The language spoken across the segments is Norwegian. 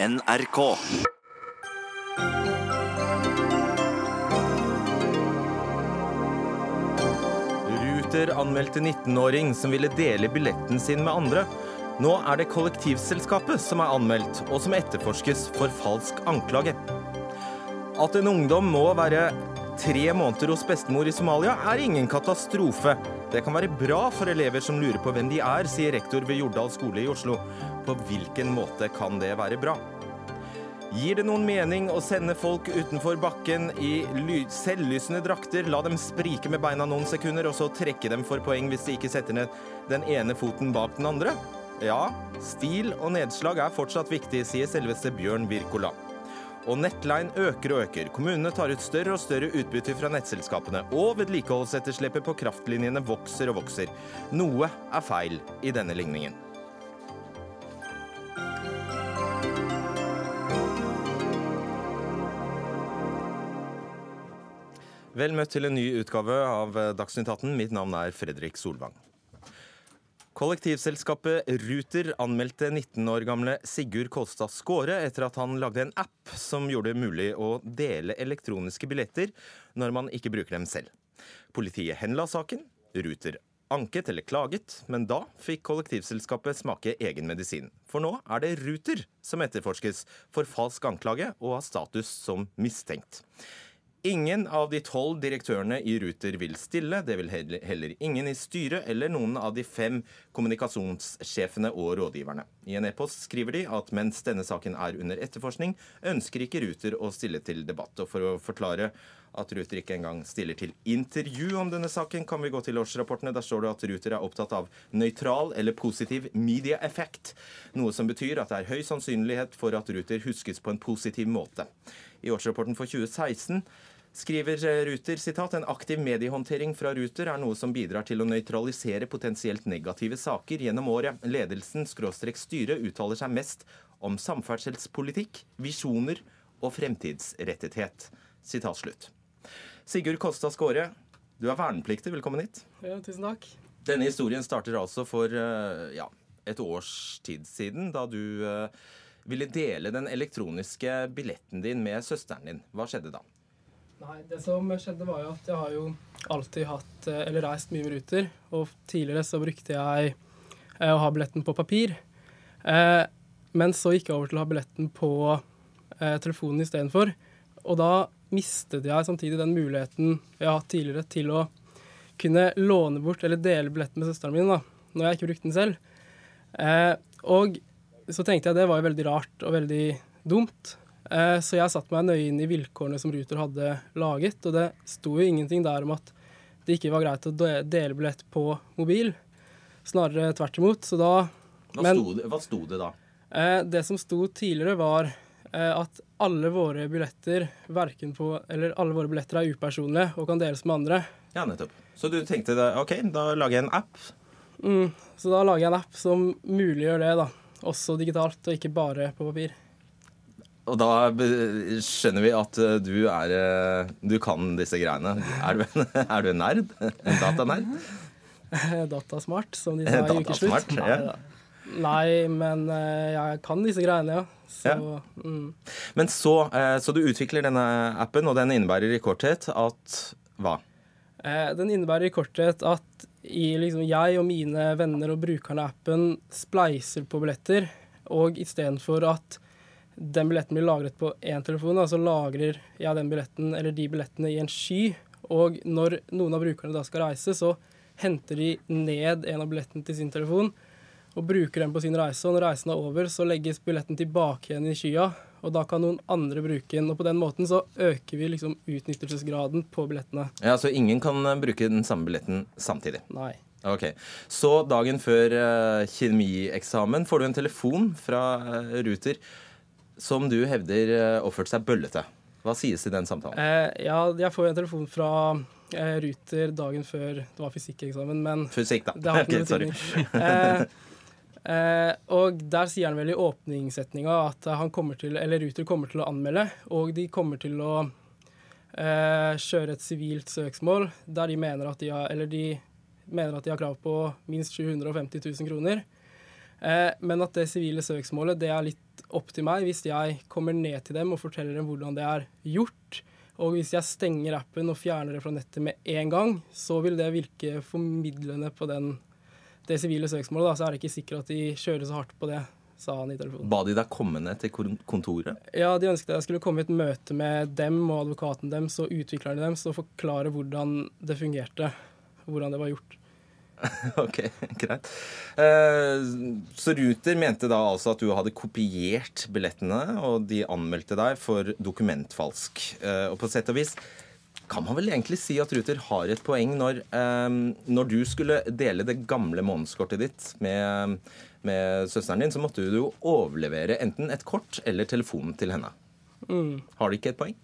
NRK. Ruter anmeldte 19-åring som ville dele billetten sin med andre. Nå er det kollektivselskapet som er anmeldt, og som etterforskes for falsk anklage. At en ungdom må være tre måneder hos bestemor i Somalia, er ingen katastrofe. Det kan være bra for elever som lurer på hvem de er, sier rektor ved Jordal skole i Oslo. På hvilken måte kan det være bra? Gir det noen mening å sende folk utenfor bakken i ly- selvlysende drakter, la dem sprike med beina noen sekunder, og så trekke dem for poeng hvis de ikke setter ned den ene foten bak den andre? Ja, stil og nedslag er fortsatt viktig, sier selveste Bjørn Wirkola. Og nettleien øker og øker. Kommunene tar ut større og større utbytte fra nettselskapene, og vedlikeholdsetterslepet på kraftlinjene vokser og vokser. Noe er feil i denne ligningen. Vel møtt til en ny utgave av Dagsnytt 18. Mitt navn er Fredrik Solvang. Kollektivselskapet Ruter anmeldte 19 år gamle Sigurd Kolstad Skåre etter at han lagde en app som gjorde det mulig å dele elektroniske billetter når man ikke bruker dem selv. Politiet henla saken. Ruter anket eller klaget, men da fikk kollektivselskapet smake egen medisin. For nå er det Ruter som etterforskes for falsk anklage og har status som mistenkt. Ingen av de tolv direktørene i Ruter vil stille. Det vil heller ingen i styret eller noen av de fem kommunikasjonssjefene og rådgiverne. I en e-post skriver de at mens denne saken er under etterforskning, ønsker ikke Ruter å stille til debatt. Og for å forklare at Ruter ikke engang stiller til intervju om denne saken, kan vi gå til årsrapportene. Der står det at Ruter er opptatt av nøytral eller positiv media effect. Noe som betyr at det er høy sannsynlighet for at Ruter huskes på en positiv måte. I årsrapporten for 2016 skriver Ruter sitat, en aktiv mediehåndtering fra Ruter er noe som bidrar til å nøytralisere potensielt negative saker gjennom året. Ledelsen skråstrek uttaler seg mest om samferdselspolitikk, visjoner og fremtidsrettethet. Sitat slutt. Sigurd Kolstad Skåre, du er vernepliktig. Velkommen hit. Ja, tusen takk. Denne historien starter altså for eh, ja, et års tid siden, da du eh, ville dele den elektroniske billetten din med søsteren din. Hva skjedde da? Nei, det som skjedde var jo at jeg har jo alltid hatt, eh, eller reist mye med Ruter. Og tidligere så brukte jeg å ha billetten på papir. Men så gikk jeg over til å ha billetten på telefonen istedenfor. Og da mistet jeg samtidig den muligheten jeg har hatt tidligere til å kunne låne bort eller dele billetten med søsteren min da, når jeg ikke brukte den selv. Eh, og så tenkte jeg det var jo veldig rart og veldig dumt. Eh, Så jeg satte meg nøye inn i vilkårene som Ruter hadde laget, og det sto jo ingenting der om at det ikke var greit å dele billett på mobil. Snarere tvert imot. Så da Hva, Men- sto, det, hva sto det da? eh, Det som sto tidligere, var at alle våre billetter verken på Eller alle våre billetter er upersonlige og kan deles med andre. Ja, nettopp. Så du tenkte da, OK, da lager jeg en app. Mm, så da lager jeg en app som muliggjør det, da. Også digitalt, og ikke bare på papir. Og da skjønner vi at eh, du er eh, Du kan disse greiene. Er du en, er du en nerd? En datanerd? Datasmart, som de sa i ukeslutt. Ja. Nei, da. Nei, men eh, jeg kan disse greiene, ja. Så Ja. Mm. Men så, eh, så du utvikler denne appen, og den innebærer i korthet at hva? Eh, Den innebærer i korthet at i, liksom, jeg og mine venner og brukerne av appen spleiser på billetter, og istedenfor at den billetten blir lagret på én telefon, så lagrer jeg den billetten, eller de billettene i en sky. Og når noen av brukerne da skal reise, så henter de ned en av billettene til sin telefon og bruker den på sin reise. Og når reisen er over, så legges billetten tilbake igjen i skya, og da kan noen andre bruke den. Og på den måten så øker vi liksom utnyttelsesgraden på billettene. Ja, Så ingen kan eh, bruke den samme billetten samtidig? Nei. Ok, Så dagen før uh, kjemieksamen får du en telefon fra uh, Ruter som du hevder uh, oppførte seg bøllete. Hva sies i den samtalen? Ja, jeg får en telefon fra Ruter dagen før det var fysikkeksamen, men Fysikk, da. det har ikke Ok, noe betydning. Eh, og der sier han vel i åpningssetninga at han kommer til, eller Ruter kommer til å anmelde, og de kommer til å eh, kjøre et sivilt søksmål der de mener at de har, eller de mener at de har krav på minst 750 000 kroner. Eh, men at det sivile søksmålet det er litt opp til meg hvis jeg kommer ned til dem og forteller dem hvordan det er gjort. Og hvis jeg stenger appen og fjerner det fra nettet med en gang, så vil det virke formidlende på den, det sivile søksmålet. Da. Så er det ikke sikkert at de kjører så hardt på det, sa han i telefonen. Ba de deg komme ned til kontoret? Ja, de ønsket jeg skulle komme i et møte med dem og advokaten deres og utviklerne deres og forklare hvordan det fungerte. Hvordan det var gjort. ok, greit. Eh, så Ruter mente da altså at du hadde kopiert billettene, og de anmeldte deg for dokumentfalsk. Eh, og på sett og vis kan man vel egentlig si at Ruter har et poeng når, eh, når du skulle dele det gamle månedskortet ditt med, med, søsteren din, så måtte du jo overlevere enten et kort eller telefonen til henne. Mm. Har de ikke et poeng?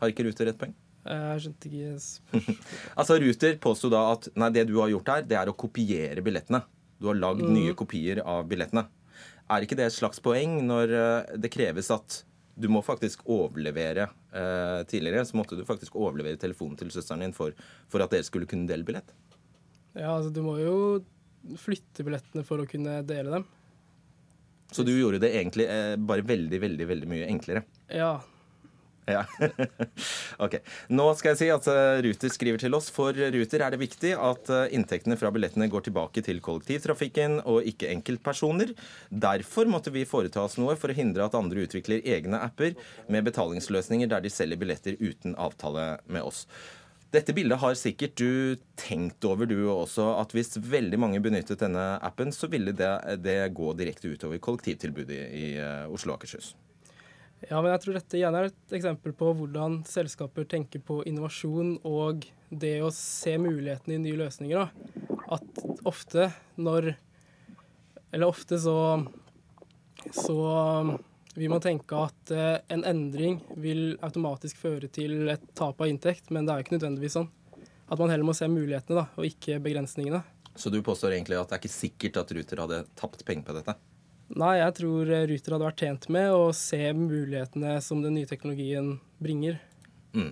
Har ikke Ruter et poeng? Jeg skjønte ikke Altså, Ruter påsto da at nei, det du har gjort her, det er å kopiere billettene. Du har lagd mm. nye kopier av billettene. Er ikke det et slags poeng når eh, det kreves at du må faktisk overlevere eh, Tidligere så måtte du faktisk overlevere telefonen til søsteren din for, for at dere skulle kunne dele billett? Ja, altså du må jo flytte billettene for å kunne dele dem. Så du gjorde det egentlig eh, bare veldig, veldig, veldig mye enklere? Ja, ja. ok. Nå skal jeg si at eh, Ruter skriver til oss. For Ruter er det viktig at eh, inntektene fra billettene går tilbake til kollektivtrafikken og ikke enkeltpersoner. Derfor måtte vi foreta oss noe for å hindre at andre utvikler egne apper med betalingsløsninger der de selger billetter uten avtale med oss. Dette bildet har sikkert du tenkt over, du også, at hvis veldig mange benyttet denne appen, så ville det, det gå direkte utover kollektivtilbudet i eh, Oslo og Akershus. Ja, men jeg tror dette igjen er et eksempel på hvordan selskaper tenker på innovasjon og det å se mulighetene i nye løsninger. Da. At ofte når Eller ofte så så vil man tenke at eh, en endring vil automatisk føre til et tap av inntekt, men det er jo ikke nødvendigvis sånn. At man heller må se mulighetene da, og ikke begrensningene. Så du påstår egentlig at det er ikke sikkert at Ruter hadde tapt penger på dette? Nei, jeg tror Ruter hadde vært tjent med å se mulighetene som den nye teknologien bringer. Mm.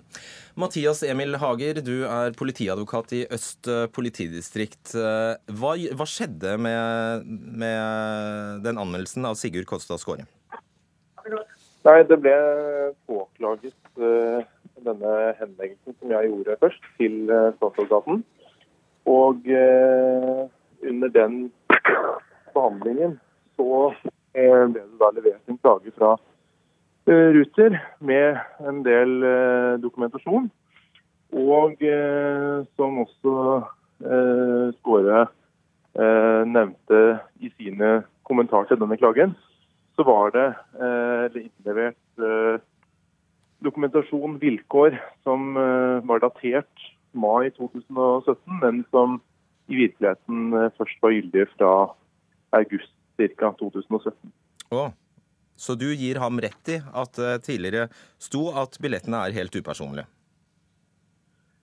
Mathias Emil Hager, du er politiadvokat i Øst politidistrikt. Hva, hva skjedde med, med, den anmeldelsen av Sigurd Kolstad Skåre? Nei, det ble påklaget uh, denne henleggelsen som jeg gjorde først, til uh, statsadvokaten. Og uh, under den behandlingen så eh, ble det da levert en klage fra eh, Ruter med en del eh, dokumentasjon. Og som også Skåre nevnte i sine kommentarer til denne klagen, så var det innlevert dokumentasjon, vilkår, som var datert mai 2017, men som i virkeligheten først var gyldige fra august ca. 2017. Oh. Så du gir ham rett i at det eh, tidligere sto at billettene er helt upersonlige?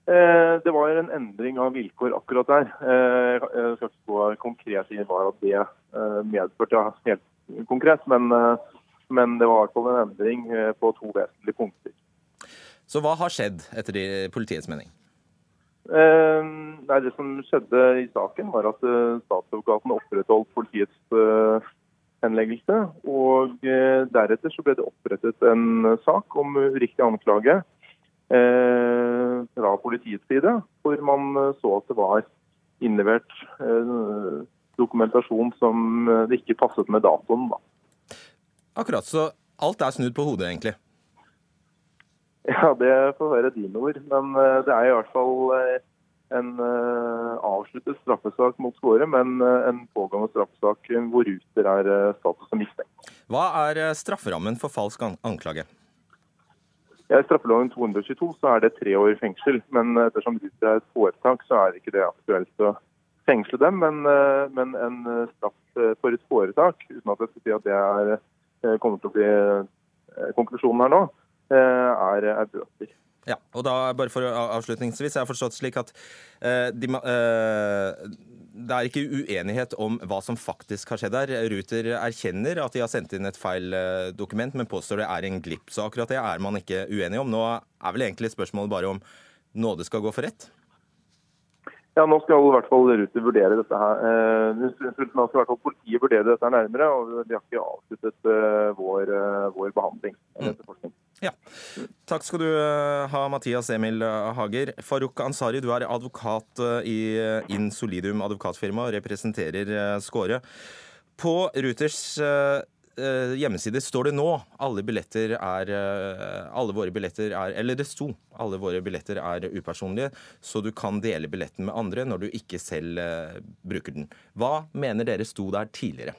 Eh, det var en endring av vilkår akkurat der. Eh, jeg skal ikke gå konkret i hva det medførte helt konkret, men, men, det var i hvert fall en endring på to vesentlige punkter. Så hva har skjedd, etter politiets mening? Eh, nei, Det som skjedde i saken, var at eh, statsadvokaten opprettholdt politiets eh, henleggelse. Og deretter så ble det opprettet en sak om uriktig anklage fra politiets side, hvor man så at det var innlevert dokumentasjon som det ikke passet med datoen. Da. Akkurat, så alt er snudd på hodet, egentlig? Ja, det får være dine ord. Men eh, det er i hvert fall eh, en eh, avsluttet straffesak mot Skåre, men en pågående straffesak hvor Ruter er status som mistenkt. Hva er strafferammen for falsk anklage? I straffeloven 222 så er det tre år fengsel, men ettersom Ruter er et foretak, så er ikke det aktuelt å fengsle dem. Men, men en straff for et foretak, uten at jeg skal si at det er, kommer til å bli konklusjonen her nå, er, er bøter. Ja, og da bare for avslutningsvis, Jeg har forstått slik at uh, de, uh, det er ikke uenighet om hva som faktisk har skjedd her. Ruter erkjenner at de har sendt inn et feil eh, dokument, men påstår det er en glipp. Så akkurat det er man ikke uenig om. Nå er vel egentlig spørsmålet bare om nåde skal gå for rett? Ja, Nå skal i hvert fall Ruter vurdere dette her. Eh, nå skal i hvert fall politiet vurdere dette her nærmere, og de har ikke avsluttet eh, vår, eh, vår behandling. etterforskning. Ja. Takk skal du eh, ha, Mathias Emil Hager. Farouk Ansari, du er advokat eh, i Insolidium advokatfirma og representerer eh, Skåre. På Ruters eh, eh, hjemmeside står det nå alle billetter er eh, Alle våre billetter er Eller det sto alle våre billetter er upersonlige, så du kan dele billetten med andre når du ikke selv eh, bruker den. Hva mener dere sto der tidligere?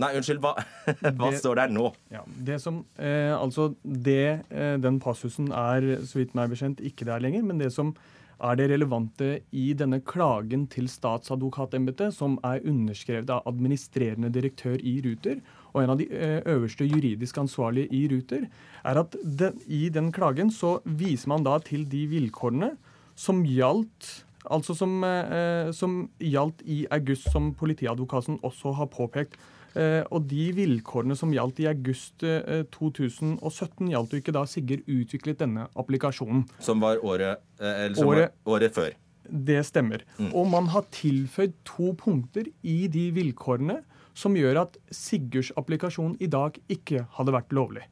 Nei, unnskyld. Hva, hva Det- står der nå? Ja, det som, eh, altså det, eh, Den passusen er så vidt meg bekjent ikke der lenger. Men det som er det relevante i denne klagen til statsadvokatembetet, som er underskrevet av administrerende direktør i Ruter og en av de eh, øverste juridisk ansvarlige i Ruter, er at den, i den klagen så viser man da til de vilkårene som gjaldt Altså som, eh, som gjaldt i august, som politiadvokaten også har påpekt. Eh, og de vilkårene som gjaldt i august eh, 2017, gjaldt jo ikke da Sigurd utviklet denne applikasjonen. Som var året, eh, eller som Året- var året før. Det stemmer. Og man har tilføyd to punkter i de vilkårene som gjør at Sigurds applikasjon i dag ikke hadde vært lovlig.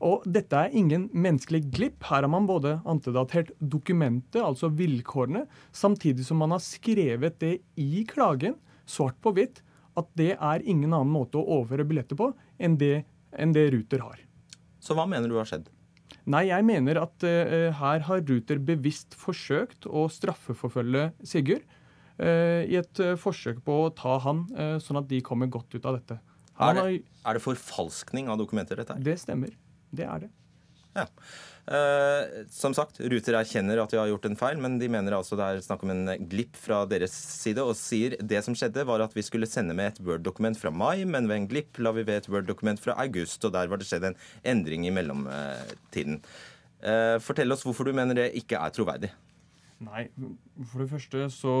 Og dette er ingen menneskelig glipp. Her har man både antedatert dokumentet, altså vilkårene, samtidig som man har skrevet det i klagen, svart på hvitt, at det er ingen annen måte å overføre billetter på enn det, enn det Ruter har. Så hva mener du har skjedd? Nei, jeg mener at uh, her har Ruter bevisst forsøkt å straffeforfølge Sigurd. Uh, I et uh, forsøk på å ta han, sånn at de kommer godt ut av dette. Er det, er det forfalskning av dokumenter, dette her? det stemmer. Det er det. Ja. Eh, som sagt, Ruter erkjenner at de har gjort en feil, men de mener altså det er snakk om en glipp fra deres side, og sier det som skjedde, var at vi skulle sende med et Word-dokument fra mai, men ved en glipp la vi ved et Word-dokument fra august, og der var det skjedd en endring i mellomtiden. Eh, fortell oss hvorfor du mener det ikke er troverdig. Nei, for det første så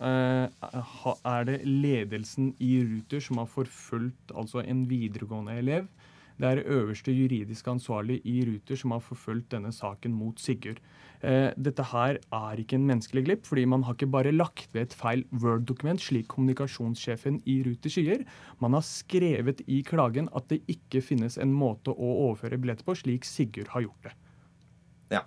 eh, er det ledelsen i Ruter som har forfulgt altså en videregående elev. Det er øverste juridisk ansvarlig i Ruter som har forfulgt denne saken mot Sigurd. Eh, dette her er ikke en menneskelig glipp, fordi man har ikke bare lagt ved et feil Word-dokument, slik kommunikasjonssjefen i Ruter sier. Man har skrevet i klagen at det ikke finnes en måte å overføre billetter på, slik Sigurd har gjort det. Ja.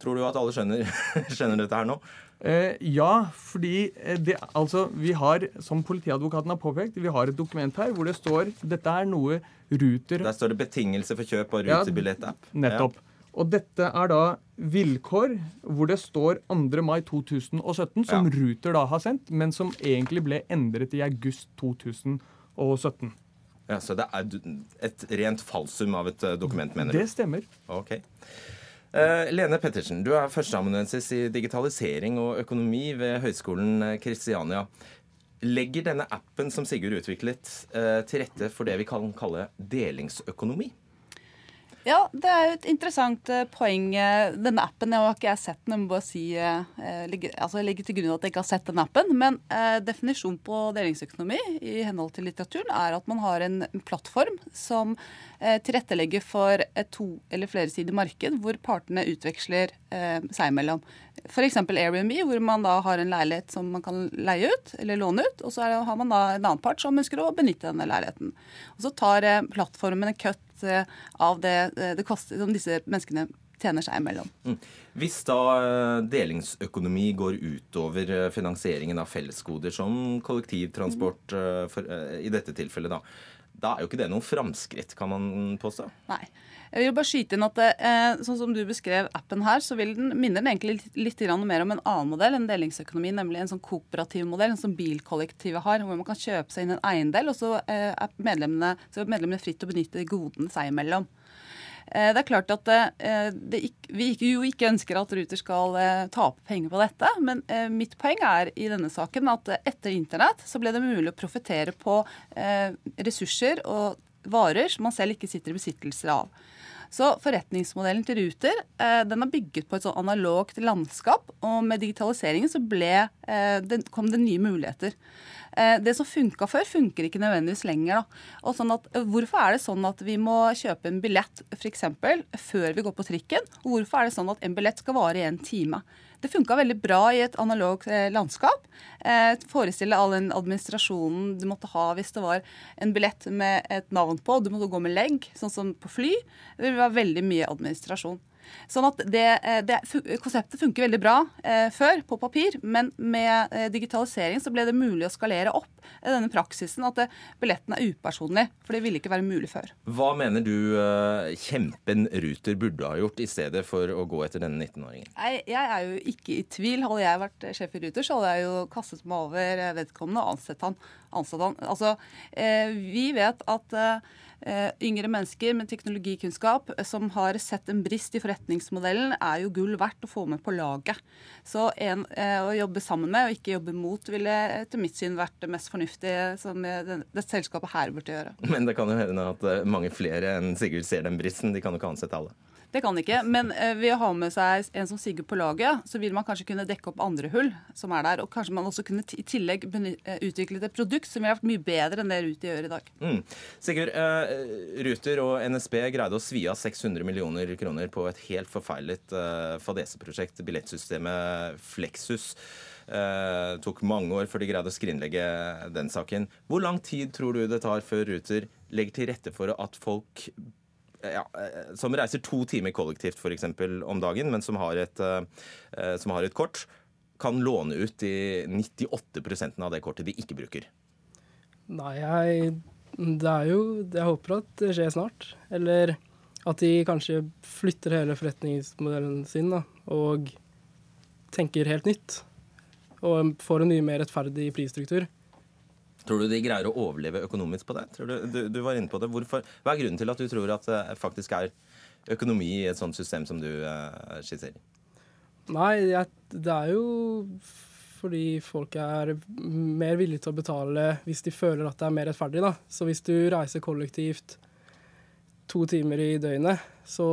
Tror du at alle skjønner, skjønner dette her nå? Eh, ja, fordi eh, det, altså, vi har, som politiadvokaten har påpekt, vi har et dokument her hvor det står dette er noe Ruter Der står det 'betingelse for kjøp av Ja, rutebillett-app'. Nettopp. Og dette er da vilkår hvor det står 2. mai 2017, som Ja. Ruter da har sendt, men som egentlig ble endret i august 2017. Ja, så det er et rent falsum av et eh, dokument, mener du? Det stemmer. Ok. Eh, Lene Pettersen, du er førsteamanuensis i digitalisering og økonomi ved Høgskolen Kristiania. Legger denne appen som Sigurd utviklet, eh, til rette for det vi kan kalle delingsøkonomi? Ja, det er jo et interessant eh, poeng. eh, Denne appen, jeg har ikke jeg sett den, jeg må bare si, eh, altså jeg legger til grunn at jeg ikke har sett den appen. Men definisjonen på delingsøkonomi i henhold til litteraturen er at man har en plattform som tilrettelegger for et to- eller flersidig marked hvor partene utveksler eh, seg imellom. F.eks. Airbnb, hvor man da har en leilighet som man kan leie ut eller låne ut. Og så har man da en annen part som ønsker å benytte denne leiligheten. Og så tar plattformen en cut av det eh, det koster, som disse menneskene tjener seg imellom. Mm. Hvis da eh, delingsøkonomi går utover eh, finansieringen av fellesgoder som kollektivtransport, eh, for, eh, i dette tilfellet, da, da er jo ikke det noe framskritt, kan man påstå? Nei. Jeg vil bare skyte inn at eh, sånn som du beskrev appen her, så den, minner den egentlig litt, litt mer om en annen modell enn delingsøkonomi, nemlig en sånn kooperativ modell som bilkollektivet har, hvor man kan kjøpe seg inn en eiendel, og så eh, er medlemmene, så er medlemmene fritt å benytte godene seg imellom. Eh, Det er klart at eh, det vi jo ikke ønsker at Ruter skal tape penger på dette, men mitt poeng er i denne saken at etter internett så ble det mulig å profitere på ressurser og varer som man selv ikke sitter i besittelse av. Så forretningsmodellen til Ruter eh, den er bygget på et sånn analogt landskap, og med digitaliseringen så ble, eh, kom det nye muligheter. Eh, det som funka før, funker ikke nødvendigvis lenger. Sånn at, eh, hvorfor er det sånn at vi må kjøpe en billett eksempel, før vi går på trikken? Og hvorfor er det sånn at en billett skal vare i en time? Det funka veldig bra i et analogt eh, landskap. Eh, Forestille all den administrasjonen du måtte ha hvis det var en billett med et navn på, du måtte gå med legg, sånn som på fly. Det var veldig mye administrasjon. Sånn at det, eh, det, Konseptet funker veldig bra eh, før på papir, men med eh, digitalisering så ble det mulig å skalere opp eh, denne praksisen at det, billetten er upersonlig. For det ville ikke være mulig før. Hva mener du eh, kjempen Ruter burde ha gjort i stedet for å gå etter denne 19-åringen? Jeg, jeg er jo ikke i tvil. Hadde jeg vært sjef i Ruter, så hadde jeg jo kastet meg over vedkommende og ansett han. Ansett han. Altså, eh, vi vet at eh, Eh, yngre mennesker med teknologikunnskap eh, som har sett en brist i forretningsmodellen, er jo gull verdt å få med på laget. Så en, eh, å jobbe sammen med og ikke jobbe mot ville etter mitt syn vært det mest fornuftige som det, det selskapet her burde gjøre. Men det kan jo hende at mange flere enn Sigurd ser den bristen. De kan jo ikke ansette alle. Det kan ikke. Men eh, ved å ha med seg en som Sigurd på laget, så vil man kanskje kunne dekke opp andre hull som er der. Og kanskje man også kunne i tillegg utviklet utvikle et produkt som ville vært mye bedre enn det Ruter gjør i dag. Mm. Sigurd, uh, Ruter og NSB greide å svi av 600 millioner kroner på et helt forfeilet uh, fadeseprosjekt, billettsystemet Flexus. Uh, tok mange år før de greide å skrinlegge den saken. Hvor lang tid tror du det tar før Ruter legger til rette for at folk ja, eh, som reiser to timer kollektivt for eksempel, om dagen, men som har, et, uh, som har et kort, kan låne ut de 98% av det kortet de ikke bruker? Nei, jeg, det er jo Jeg håper at det skjer snart. Eller at de kanskje flytter hele forretningsmodellen sin da, og tenker helt nytt. Og får en mye mer rettferdig prisstruktur. Tror du de greier å overleve økonomisk på det? Du, du, du, var inne på det. Hvorfor, hva er grunnen til at du tror at det faktisk er økonomi i et sånt system som du uh, skisserer? Nei, det er jo fordi folk er mer villige til å betale hvis de føler at det er mer rettferdig. Da. Så hvis du reiser kollektivt to timer i døgnet, så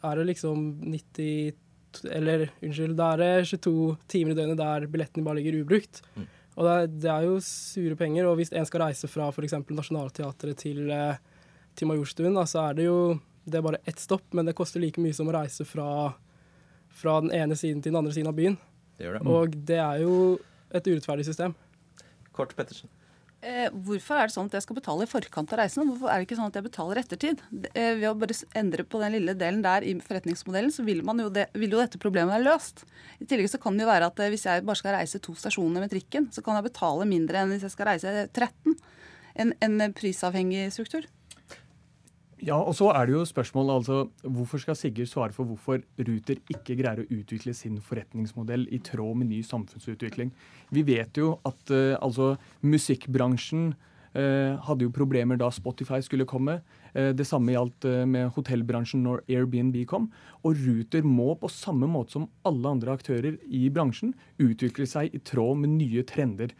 er det liksom 90 Eller unnskyld, da er det 22 timer i døgnet der billetten bare ligger ubrukt. Mm. Og det er, det er, jo sure penger. Og hvis en skal reise fra f.eks. Nationaltheatret til, eh, til Majorstuen, da, så er det jo det er bare ett stopp, men det koster like mye som å reise fra, fra den ene siden til den andre siden av byen. Det gjør det. Og det er jo et urettferdig system. Kort Pettersen. Eh, hvorfor er det sånn at jeg skal betale i forkant av reisen? Hvorfor er det ikke sånn at jeg betaler ettertid? Eh, ved å bare endre på den lille delen der i forretningsmodellen, så vil, jo, det, vil jo dette problemet være løst. I tillegg så kan det jo være at eh, hvis jeg bare skal reise to stasjoner med trikken, så kan jeg betale mindre enn hvis jeg skal reise 13. En, en prisavhengig struktur. Ja, og så er det jo spørsmålet altså, Hvorfor skal Sigurd svare for hvorfor Ruter ikke greier å utvikle sin forretningsmodell i tråd med ny samfunnsutvikling? Vi vet jo at uh, altså, musikkbransjen uh, hadde jo problemer da Spotify skulle komme. Uh, det samme gjaldt med hotellbransjen når Airbnb kom. Og Ruter må på samme måte som alle andre aktører i bransjen utvikle seg i tråd med nye trender.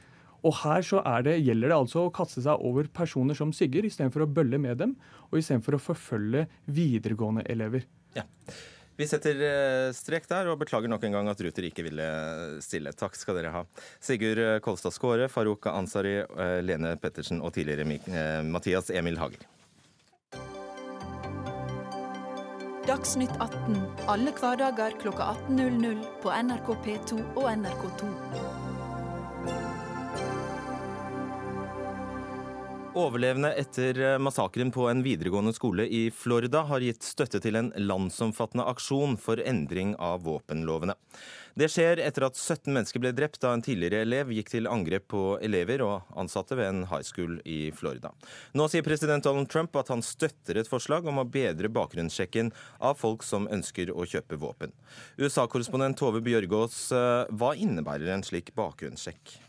Og her så det, gjelder det altså å kaste seg over personer som Sigurd, istedenfor å bølle med dem, og istedenfor å forfølge videregående elever. Ja. Vi setter eh, strek der, og beklager nok en gang at Ruter ikke ville stille. Takk skal dere ha. Sigurd eh, Kolstad Skåre, Farouk Ansari, eh, Lene Pettersen og tidligere Mathias Emil Hager. Dagsnytt 18 alle hverdager klokka 18.00 på NRK P2 og NRK2. Overlevende etter eh, massakren på en videregående skole i Florida har gitt støtte til en landsomfattende aksjon for endring av våpenlovene. Det skjer etter at 17 mennesker ble drept da en tidligere elev gikk til angrep på elever og ansatte ved en high school i Florida. Nå sier president Donald Trump at han støtter et forslag om å bedre bakgrunnssjekken av folk som ønsker å kjøpe våpen. USA-korrespondent Tove Bjørgaas, eh, hva innebærer en slik bakgrunnssjekk?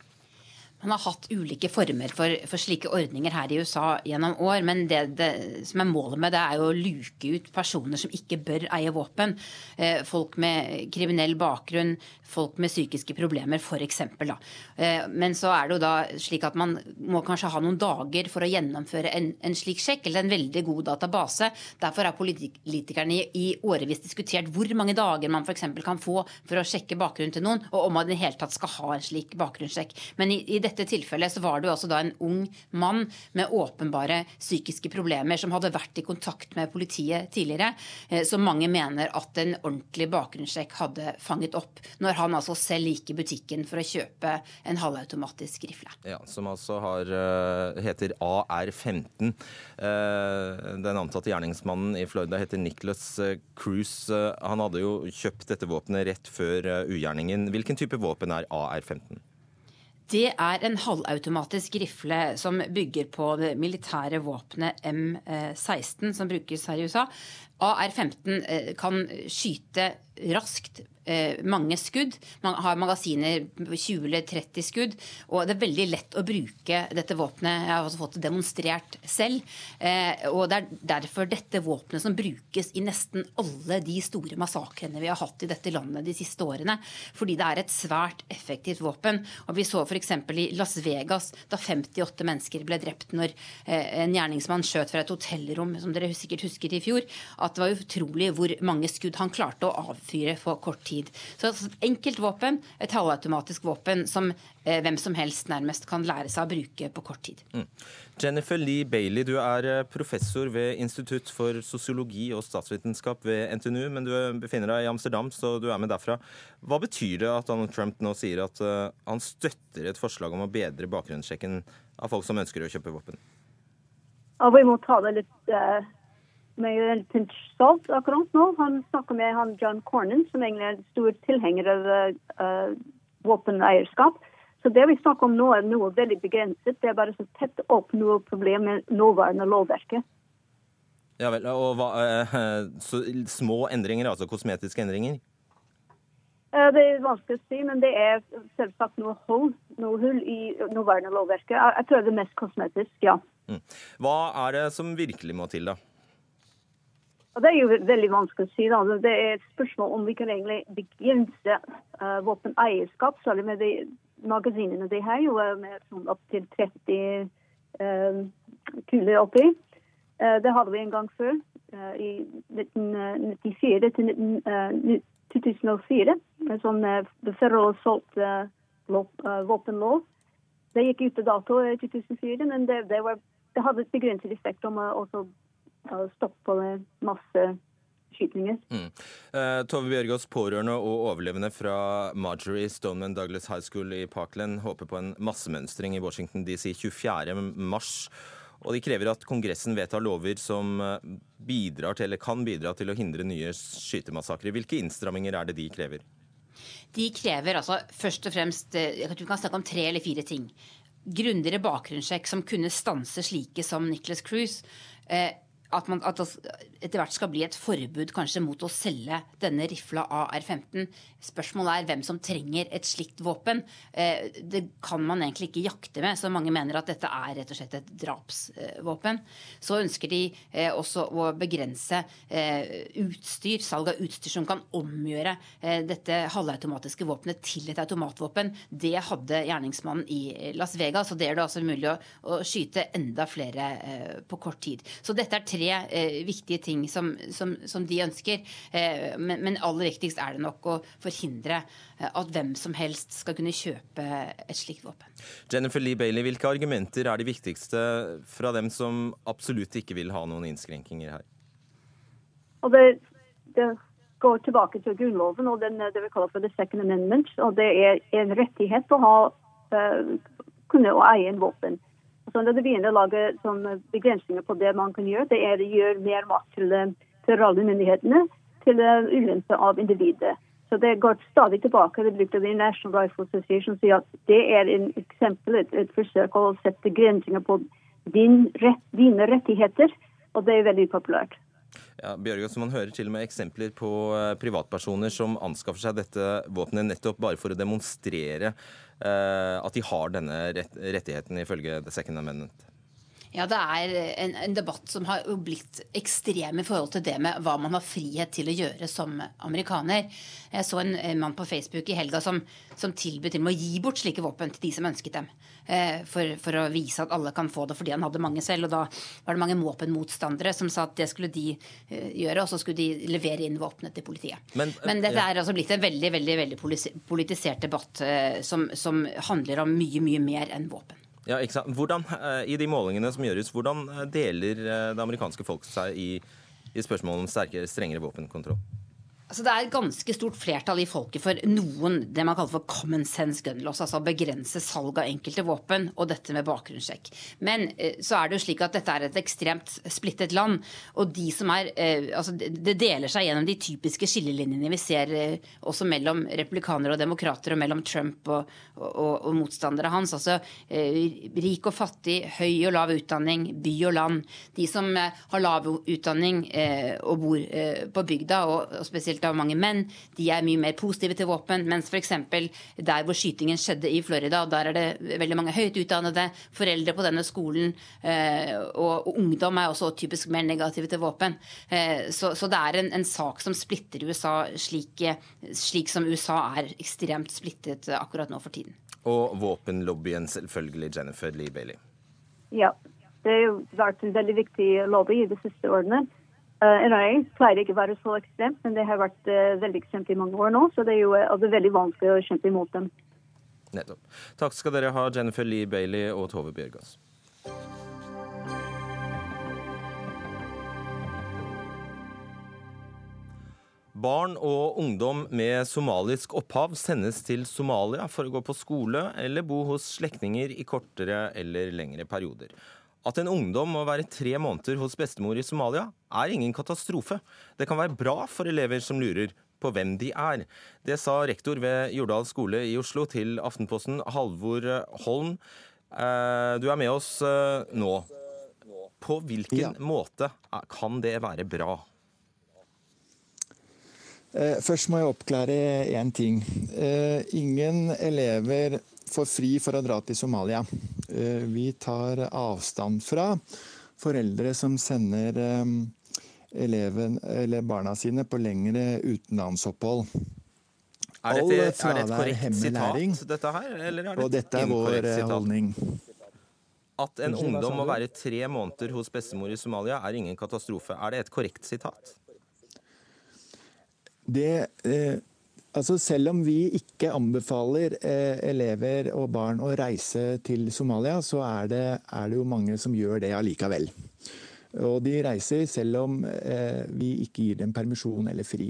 Man har hatt ulike former for, for, slike ordninger her i USA gjennom år. Men det, det, som er målet med det, er jo å luke ut personer som ikke bør eie våpen. Eh, folk med kriminell bakgrunn, folk med psykiske problemer f.eks. Eh, men så er det jo da slik at man må kanskje ha noen dager for å gjennomføre en, en slik sjekk, eller en veldig god database. Derfor har politikerne i, i årevis diskutert hvor mange dager man f.eks. kan få for å sjekke bakgrunnen til noen, og om man i det hele tatt skal ha en slik bakgrunnssjekk. Men i, i dette tilfellet så var det jo altså da en ung mann med åpenbare psykiske problemer som hadde vært i kontakt med politiet tidligere, eh, som mange mener at en ordentlig bakgrunnssjekk hadde fanget opp, når han altså selv gikk i butikken for å kjøpe en halvautomatisk rifle. Ja, Som altså har, eh, heter AR-15. Den antatte gjerningsmannen i Florida heter Nicholas Cruise. Han hadde jo kjøpt dette våpenet rett før ugjerningen. Hvilken type våpen er AR-15? Det er en halvautomatisk rifle som bygger på det militære våpenet M16 som brukes her i USA. AR-15 kan skyte raskt eh, mange skudd. Man har magasiner på 20 eller 30 skudd. Og det er veldig lett å bruke dette våpenet. Jeg har også fått det demonstrert selv. Eh, og det er derfor dette våpenet som brukes i nesten alle de store massakrene vi har hatt i dette landet de siste årene. Fordi det er et svært effektivt våpen. Og vi så f.eks. i Las Vegas da 58 mennesker ble drept når eh, en gjerningsmann skjøt fra et hotellrom, som dere sikkert husker i fjor, at det var utrolig hvor mange skudd han klarte å avfyre på kort tid. Så et enkelt våpen, et halvautomatisk våpen som eh, hvem som helst nærmest kan lære seg å bruke på kort tid. Mm. Jennifer Lee Bailey, du er eh, professor ved Institutt for sosiologi og statsvitenskap ved NTNU, men du befinner deg i Amsterdam, så du er med derfra. Hva betyr det at Donald Trump nå sier at uh, han støtter et forslag om å bedre bakgrunnssjekken av folk som ønsker å kjøpe våpen? Ja, vi må ta det litt uh med en pinch salt akkurat nå. Han snakker med han John Cornyn, som egentlig er en stor tilhenger av uh, våpeneierskap. Så det vi snakker om nå, er noe veldig begrenset. Det er bare så tett opp noe problem med nåværende lovverket. Ja vel, og hva, uh, så, Små endringer, altså kosmetiske endringer? Uh, det er vanskelig å si, men det er selvsagt noe hull, noe hull i nåværende lovverket. Jeg, jeg tror det er mest kosmetisk, ja. Mm. Hva er det som virkelig må til, da? Og Det er jo veldig vanskelig å si. da. Det er et spørsmål om vi kan egentlig begrense uh, våpeneierskap, særlig med de magasinene de har, jo med sånn opptil 30 uh, kuler oppi. Uh, det hadde vi en gang før, uh, i 1994 til 19, 2004. En sånn Federal Assault våpenlov. Det gikk ut av dato i 2004, men det, det, var, det hadde et begrenset effekt om å stoppe masse skytninger. Mm. Eh, Tove Bjørgaas, pårørende og overlevende fra Marjorie Stoneman Douglas High School i Parkland håper på en massemønstring i Washington DC 24. mars. Og de krever at Kongressen vedtar lover som eh, bidrar til, eller kan bidra til å hindre nye skytemassakrer. Hvilke innstramminger er det de krever? De krever altså først og fremst jeg tror Vi kan snakke om tre eller fire ting. Grundigere bakgrunnssjekk som kunne stanse slike som Nicholas Cruise. Eh, at, man, at, det etter hvert skal bli et forbud kanskje mot å selge denne rifla AR-15. Spørsmålet er hvem som trenger et slikt våpen. Eh, det kan man egentlig ikke jakte med, så mange mener at dette er rett og slett et drapsvåpen. Så ønsker de eh, også å begrense eh, utstyr, salg av utstyr som kan omgjøre dette halvautomatiske våpenet til et automatvåpen. Det hadde gjerningsmannen i Las Vegas, og det gjør det altså mulig å, å skyte enda flere på kort tid. Så dette er tre tre eh, viktige ting som, som, som de ønsker. Eh, men, men, aller viktigst er det nok å forhindre eh, at hvem som helst skal kunne kjøpe et slikt våpen. Jennifer Lee Bailey, hvilke argumenter er de viktigste fra dem som absolutt ikke vil ha noen innskrenkinger her? Og det, det går tilbake til Grunnloven og den, det vi kaller for the second amendment. og Det er en rettighet å ha, uh, kunne å eie en våpen. Så når det begynner å lage begrensninger på det man kan gjøre, det er å gjøre mer makt til føderale myndighetene til ulempe av individet. Så Det går stadig tilbake. Det brukte The National Rifle Association sier at det er en eksempel, et, et forsøk å sette begrensninger på din rett, dine rettigheter, og det er veldig populært. Ja, Bjørgen, Man hører til og med eksempler på eh, privatpersoner som anskaffer seg dette våpenet nettopp bare for å demonstrere eh, at de har denne rett, rettigheten, ifølge The Second Amendment. Ja, det er en, en, debatt som har blitt ekstrem i forhold til det med hva man har frihet til å gjøre som amerikaner. Jeg så en, mann på Facebook i helga som, som tilbød til å gi bort slike våpen til de som ønsket dem. Eh, for, for, å vise at alle kan få det fordi han hadde mange selv. Og da var det mange våpenmotstandere som sa at det skulle de eh, gjøre, og så skulle de levere inn våpenet til politiet. Men, Men dette er altså blitt en veldig, veldig, veldig politisert debatt eh, som, som handler om mye, mye mer enn våpen. Ja, ikke sant. Hvordan, eh, I de målingene som gjøres, hvordan eh, deler eh, det amerikanske folk seg i, i spørsmålet om sterkere, strengere våpenkontroll? Altså det er et ganske stort flertall i folket for noen det man kaller for common sense gun loss, altså begrense salg av enkelte våpen og dette med bakgrunnssjekk. Men eh, så er det jo slik at dette er et ekstremt splittet land, og de som er eh, altså Det deler seg gjennom de typiske skillelinjene vi ser eh, også mellom republikanere og demokrater, og mellom Trump og, og, og motstandere hans. Altså rik og fattig, høy og lav utdanning, by og land. De som har lav utdanning og bor på bygda, og spesielt spilt av mange menn. De er mye mer positive til våpen. Mens f.eks. der hvor skytingen skjedde i Florida, der er det veldig mange høyt utdannede foreldre på denne skolen. Eh, og, ungdom er også typisk mer negative til våpen. Eh, så, så det er en, en, sak som splitter USA slik, slik som USA er ekstremt splittet akkurat nå for tiden. Og våpenlobbyen selvfølgelig, Jennifer Lee Bailey. Ja, det har jo vært en veldig viktig lobby i de siste årene. Uh, det pleier ikke å være så ekstremt, men det har vært uh, veldig ekstremt i mange år nå. Så det er jo uh, altså, veldig vanskelig å kjempe imot dem. Nettopp. Takk skal dere ha, Jennifer Lee Bailey og Tove Bjørgaas. Barn og ungdom med somalisk opphav sendes til Somalia for å gå på skole eller bo hos slektninger i kortere eller lengre perioder. At en ungdom må være tre måneder hos bestemor i Somalia, er ingen katastrofe. Det kan være bra for elever som lurer på hvem de er. Det sa rektor ved Jordal skole i Oslo til Aftenposten, Halvor Holm. Eh, du er med oss eh, nå. På hvilken ja. måte kan det være bra? Eh, først må jeg oppklare én ting. Ingen elever får fri for å dra til Somalia. Eh, vi tar avstand fra foreldre som sender eh, eleven, eller barna sine på lengre utenlandsopphold. Er dette, er det et korrekt sitat, dette her? Eller er det og dette er vår eh, holdning. At en ungdom må være tre måneder hos bestemor i Somalia, er ingen katastrofe. Er det et korrekt sitat? Det, eh, Altså Selv om vi ikke anbefaler eh, elever og barn å reise til Somalia, så er det, er det jo mange som gjør det allikevel. Og de reiser selv om eh, vi ikke gir dem permisjon eller fri.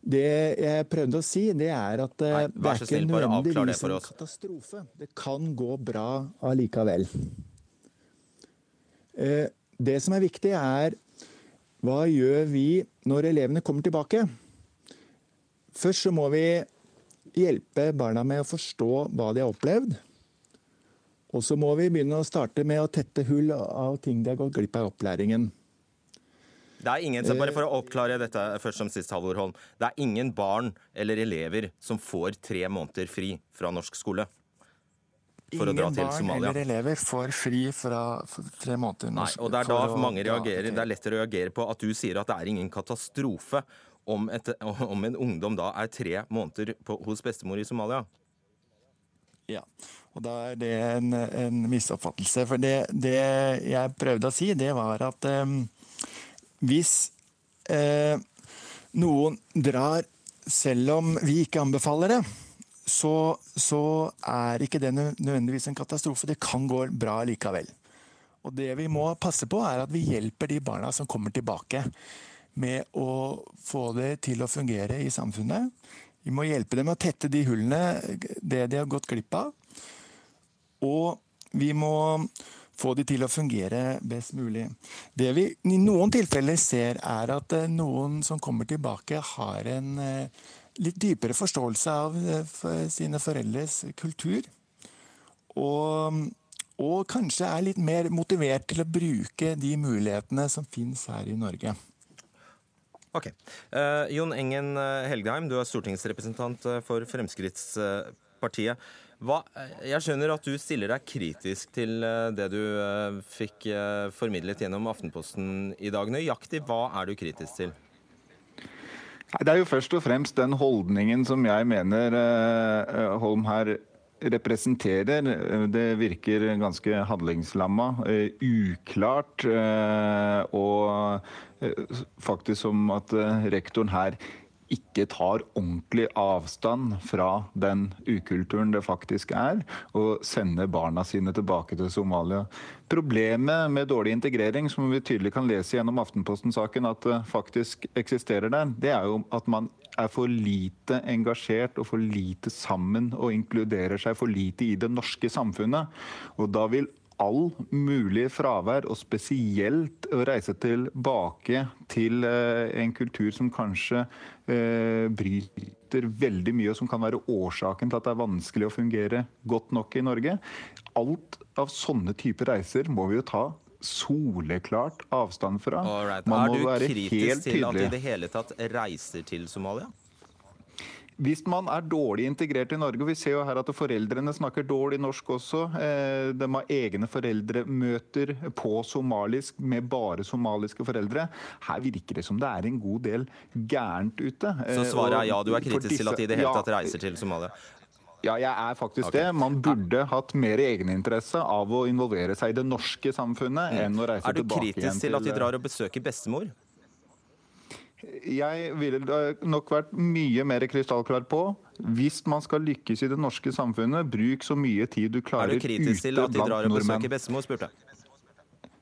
Det jeg prøvde å si, det er at eh, Nei, det er ikke nødvendigvis en katastrofe. Det kan gå bra allikevel. Eh, det som er viktig, er hva gjør vi når elevene kommer tilbake? Først så må vi hjelpe barna med å forstå hva de har opplevd. Og så må vi begynne å starte med å tette hull av ting de har gått glipp av i opplæringen. Det er ingen, bare For å oppklare dette først som sist, Halvor Holm. Det er ingen barn eller elever som får tre måneder fri fra norsk skole? For ingen å dra til barn Somalia. eller elever får fri fra tre måneder. Norsk, Nei, og Det er da mange reagerer, det er lett å reagere på at du sier at det er ingen katastrofe om, et, om en ungdom da er tre måneder på, hos bestemor i Somalia? Ja, og da er det en, en misoppfattelse. For det, det, jeg prøvde å si, det var at eh, hvis eh, noen drar selv om vi ikke anbefaler det, så, så, er ikke det nødvendigvis en katastrofe. Det kan gå bra likevel. Og det vi må passe på, er at vi hjelper de barna som kommer tilbake med å få det til å fungere i samfunnet. Vi må hjelpe dem med å tette de hullene, det de har gått glipp av. Og vi må få de til å fungere best mulig. Det vi i noen tilfeller ser, er at eh, noen som kommer tilbake, har en eh, litt dypere forståelse av eh, sine foreldres kultur. Og, og kanskje er litt mer motivert til å bruke de mulighetene som finnes her i Norge. Ok. Uh, Jon Engen eh, Helgheim, du er stortingsrepresentant eh, for Fremskrittspartiet. Hva, jeg skjønner at du stiller deg kritisk til det du fikk formidlet gjennom Aftenposten i dag. Nøyaktig hva er du kritisk til? Det er jo først og fremst den holdningen som jeg mener Holm her representerer. Det virker ganske handlingslamma, uklart. Og faktisk som at rektoren her ikke tar ordentlig avstand fra den ukulturen det faktisk er, og sender barna sine tilbake til Somalia. Problemet med dårlig integrering, som vi tydelig kan lese gjennom Aftenposten-saken at det faktisk eksisterer der, det er jo at man er for lite engasjert og for lite sammen og inkluderer seg for lite i det norske samfunnet. Og da vil all mulig fravær, og spesielt å reise tilbake til eh, en kultur som kanskje eh, bryter veldig mye, og som kan være årsaken til at det er vanskelig å fungere godt nok i Norge. Alt av sånne typer reiser må vi jo ta soleklart avstand fra. Right. Man må være helt tydelig. Er du kritisk til at de i det hele tatt reiser til Somalia? Hvis man er dårlig integrert i Norge, og vi ser jo her at foreldrene snakker dårlig norsk også, eh, de har egne foreldremøter på somalisk med bare somaliske foreldre. Her virker det som det er en god del gærent ute. Så svaret er ja, du er kritisk disse, til at de i det hele tatt reiser til Somalia? Ja, jeg er faktisk okay. det. Man burde hatt mer egeninteresse av å involvere seg i det norske samfunnet mm. enn å reise tilbake igjen til Er du kritisk til at de drar og besøker bestemor? Jeg ville nok vært mye mer krystallklar på hvis man skal lykkes i det norske samfunnet, bruk så mye tid du klarer ute blant nordmenn. Er du kritisk til at de drar og besøker bestemor, spurte jeg.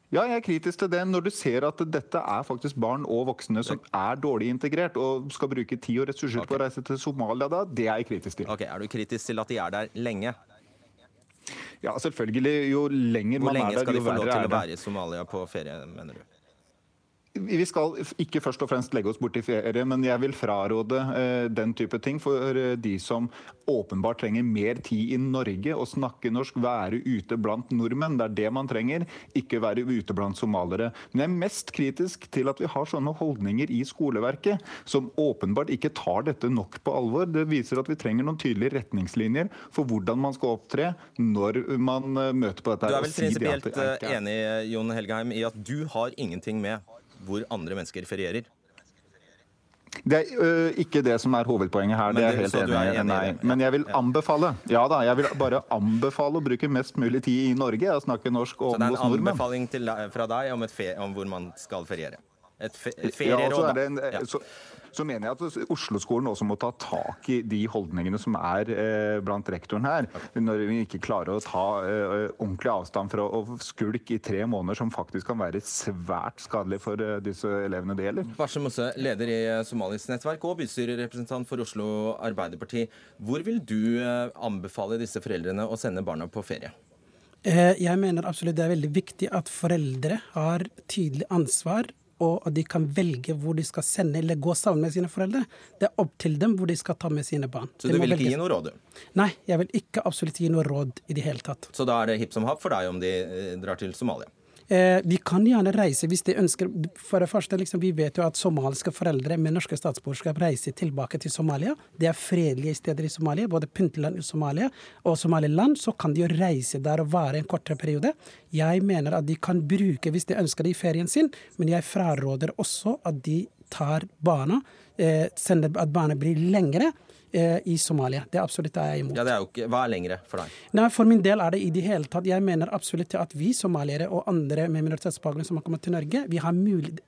Ja, jeg er kritisk til det. Når du ser at dette er faktisk barn og voksne som er dårlig integrert og skal bruke tid og ressurser okay. på å reise til Somalia da, det er jeg kritisk til. Ok, Er du kritisk til at de er der lenge? Ja, selvfølgelig. Jo lenger man er der, jo verre er det. Hvor lenge skal de få lov til å være i Somalia på ferie, mener du? Vi skal ikke først og fremst legge oss bort i ferie, men jeg vil fraråde eh, den type ting for eh, de som åpenbart trenger mer tid i Norge og snakke norsk, være ute blant nordmenn. Det er det man trenger, ikke være ute blant somalere. Men jeg er mest kritisk til at vi har sånne holdninger i skoleverket som åpenbart ikke tar dette nok på alvor. Det viser at vi trenger noen tydelige retningslinjer for hvordan man skal opptre når man eh, møter på dette. Du er vel prinsipielt enig Jon Helgeheim, i at du har ingenting med hvor andre mennesker ferierer? Det er ø, ikke det som er hovedpoenget her. det er helt enig i. Nei. Men jeg vil anbefale ja da, jeg vil bare anbefale å bruke mest mulig tid i Norge Jeg snakker norsk og hos nordmenn. Så det er en anbefaling til, fra deg om, om, hvor man skal feriere? Et, fe, et ferieråd, ja, en, ja. så, så mener jeg at Oslo-skolen også må ta tak i de holdningene som er eh, blant rektoren her. Når vi ikke klarer å ta eh, ordentlig avstand fra å skulke i tre måneder, som faktisk kan være svært skadelig for eh, disse elevene det gjelder. Barse Mosse, leder i eh, Somalis nettverk og bystyrerepresentant for Oslo Arbeiderparti. Hvor vil du eh, anbefale disse foreldrene å sende barna på ferie? Eh, jeg mener absolutt det er veldig viktig at foreldre har tydelig ansvar og at de kan velge hvor de skal sende eller gå sammen med sine foreldre. Det er opp til dem hvor de skal ta med sine barn. Så du vil ikke gi noe råd, du? Nei, jeg vil ikke absolutt gi noe råd i det hele tatt. Så da er det hipp som happ for deg om de eh, drar til Somalia? Eh, vi kan gjerne reise hvis de ønsker For det første, liksom, Vi vet jo at somaliske foreldre med norske statsborgerskap reiser tilbake til Somalia. Det er fredelige steder i Somalia, både Puntland i Somalia og Somaliland. Så kan de jo reise der og være en kortere periode. Jeg mener at de kan bruke hvis de ønsker det i ferien sin, men jeg fraråder også at de tar barna, eh, sender at barna blir lengre i Somalia. Det er absolutt det jeg er imot. Ja, det er jo ikke, Hva er lengre for deg? Nei, For min del er det i det hele tatt Jeg mener absolutt at vi somaliere og andre med minoritetsbakgrunn som har kommet til Norge, vi har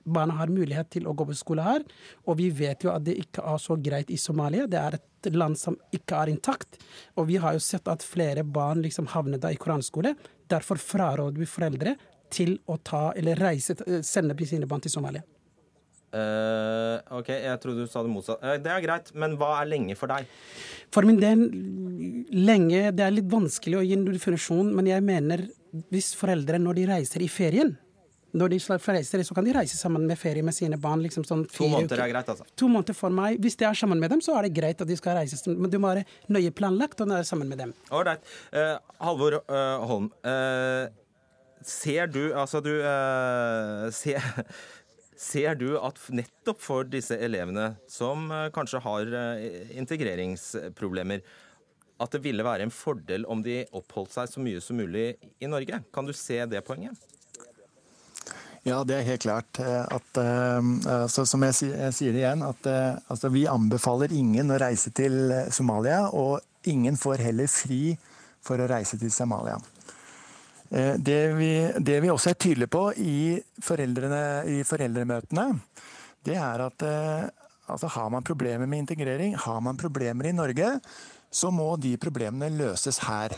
barna har mulighet til å gå på skole her. Og vi vet jo at det ikke er så greit i Somalia. Det er et land som ikke er intakt. Og vi har jo sett at flere barn liksom havner da i koranskole. Derfor fraråder vi foreldre til å ta eller reise, sende sine barn til Somalia. Uh, OK, jeg trodde du sa det motsatt. Uh, det er greit, men hva er lenge for deg? For min del, lenge Det er litt vanskelig å gi en definisjon, men jeg mener hvis foreldre når de reiser i ferien når de reiser, så kan de reise sammen med ferie med sine barn. Liksom sånn to måneder er greit, altså? To måneder for meg. Hvis de er sammen med dem, så er det greit at de skal reise. Men du må være nøye planlagt og være sammen med dem. Ålreit. Uh, Halvor Holm. ser du Altså, du ser Ser du at nettopp for disse elevene som eh, kanskje har eh, integreringsproblemer, at det ville være en fordel om de oppholdt seg så mye som mulig i Norge. Kan du se det poenget? Ja, det er helt klart. At, altså, som jeg, jeg, sier det igjen, at altså, vi anbefaler ingen å reise til Somalia. Og ingen får heller fri for å reise til Somalia. Det vi, det vi også er tydelige på i, i foreldremøtene, det er at altså, har man problemer med integrering, har man problemer i Norge, så må de problemene løses her.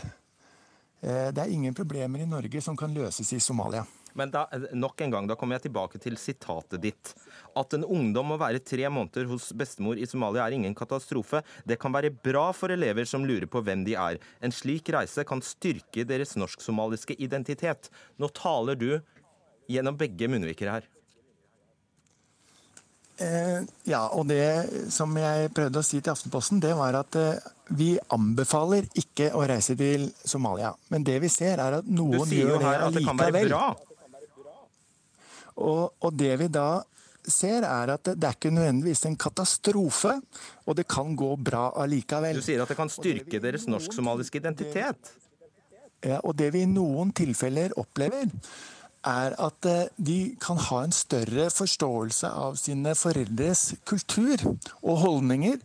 Det er ingen problemer i Norge som kan løses i Somalia. Men da, nok en gang, da kommer jeg tilbake til sitatet ditt. At en ungdom må være tre måneder hos bestemor i Somalia er ingen katastrofe. Det kan være bra for elever som lurer på hvem de er. En slik reise kan styrke deres norsk-somaliske identitet. Nå taler du gjennom begge munnviker her. Eh, ja, og det som jeg prøvde å si til Aftenposten, det var at eh, vi anbefaler ikke å reise til Somalia. Men det vi ser, er at noen gjør det allikevel. Og, og, det vi da ser, er at det, det er ikke nødvendigvis en katastrofe, og det kan gå bra allikevel. Du sier at det kan styrke deres norsk-somaliske identitet? Ja, og det vi i noen tilfeller opplever, er at de kan ha en større forståelse av sine foreldres kultur og holdninger.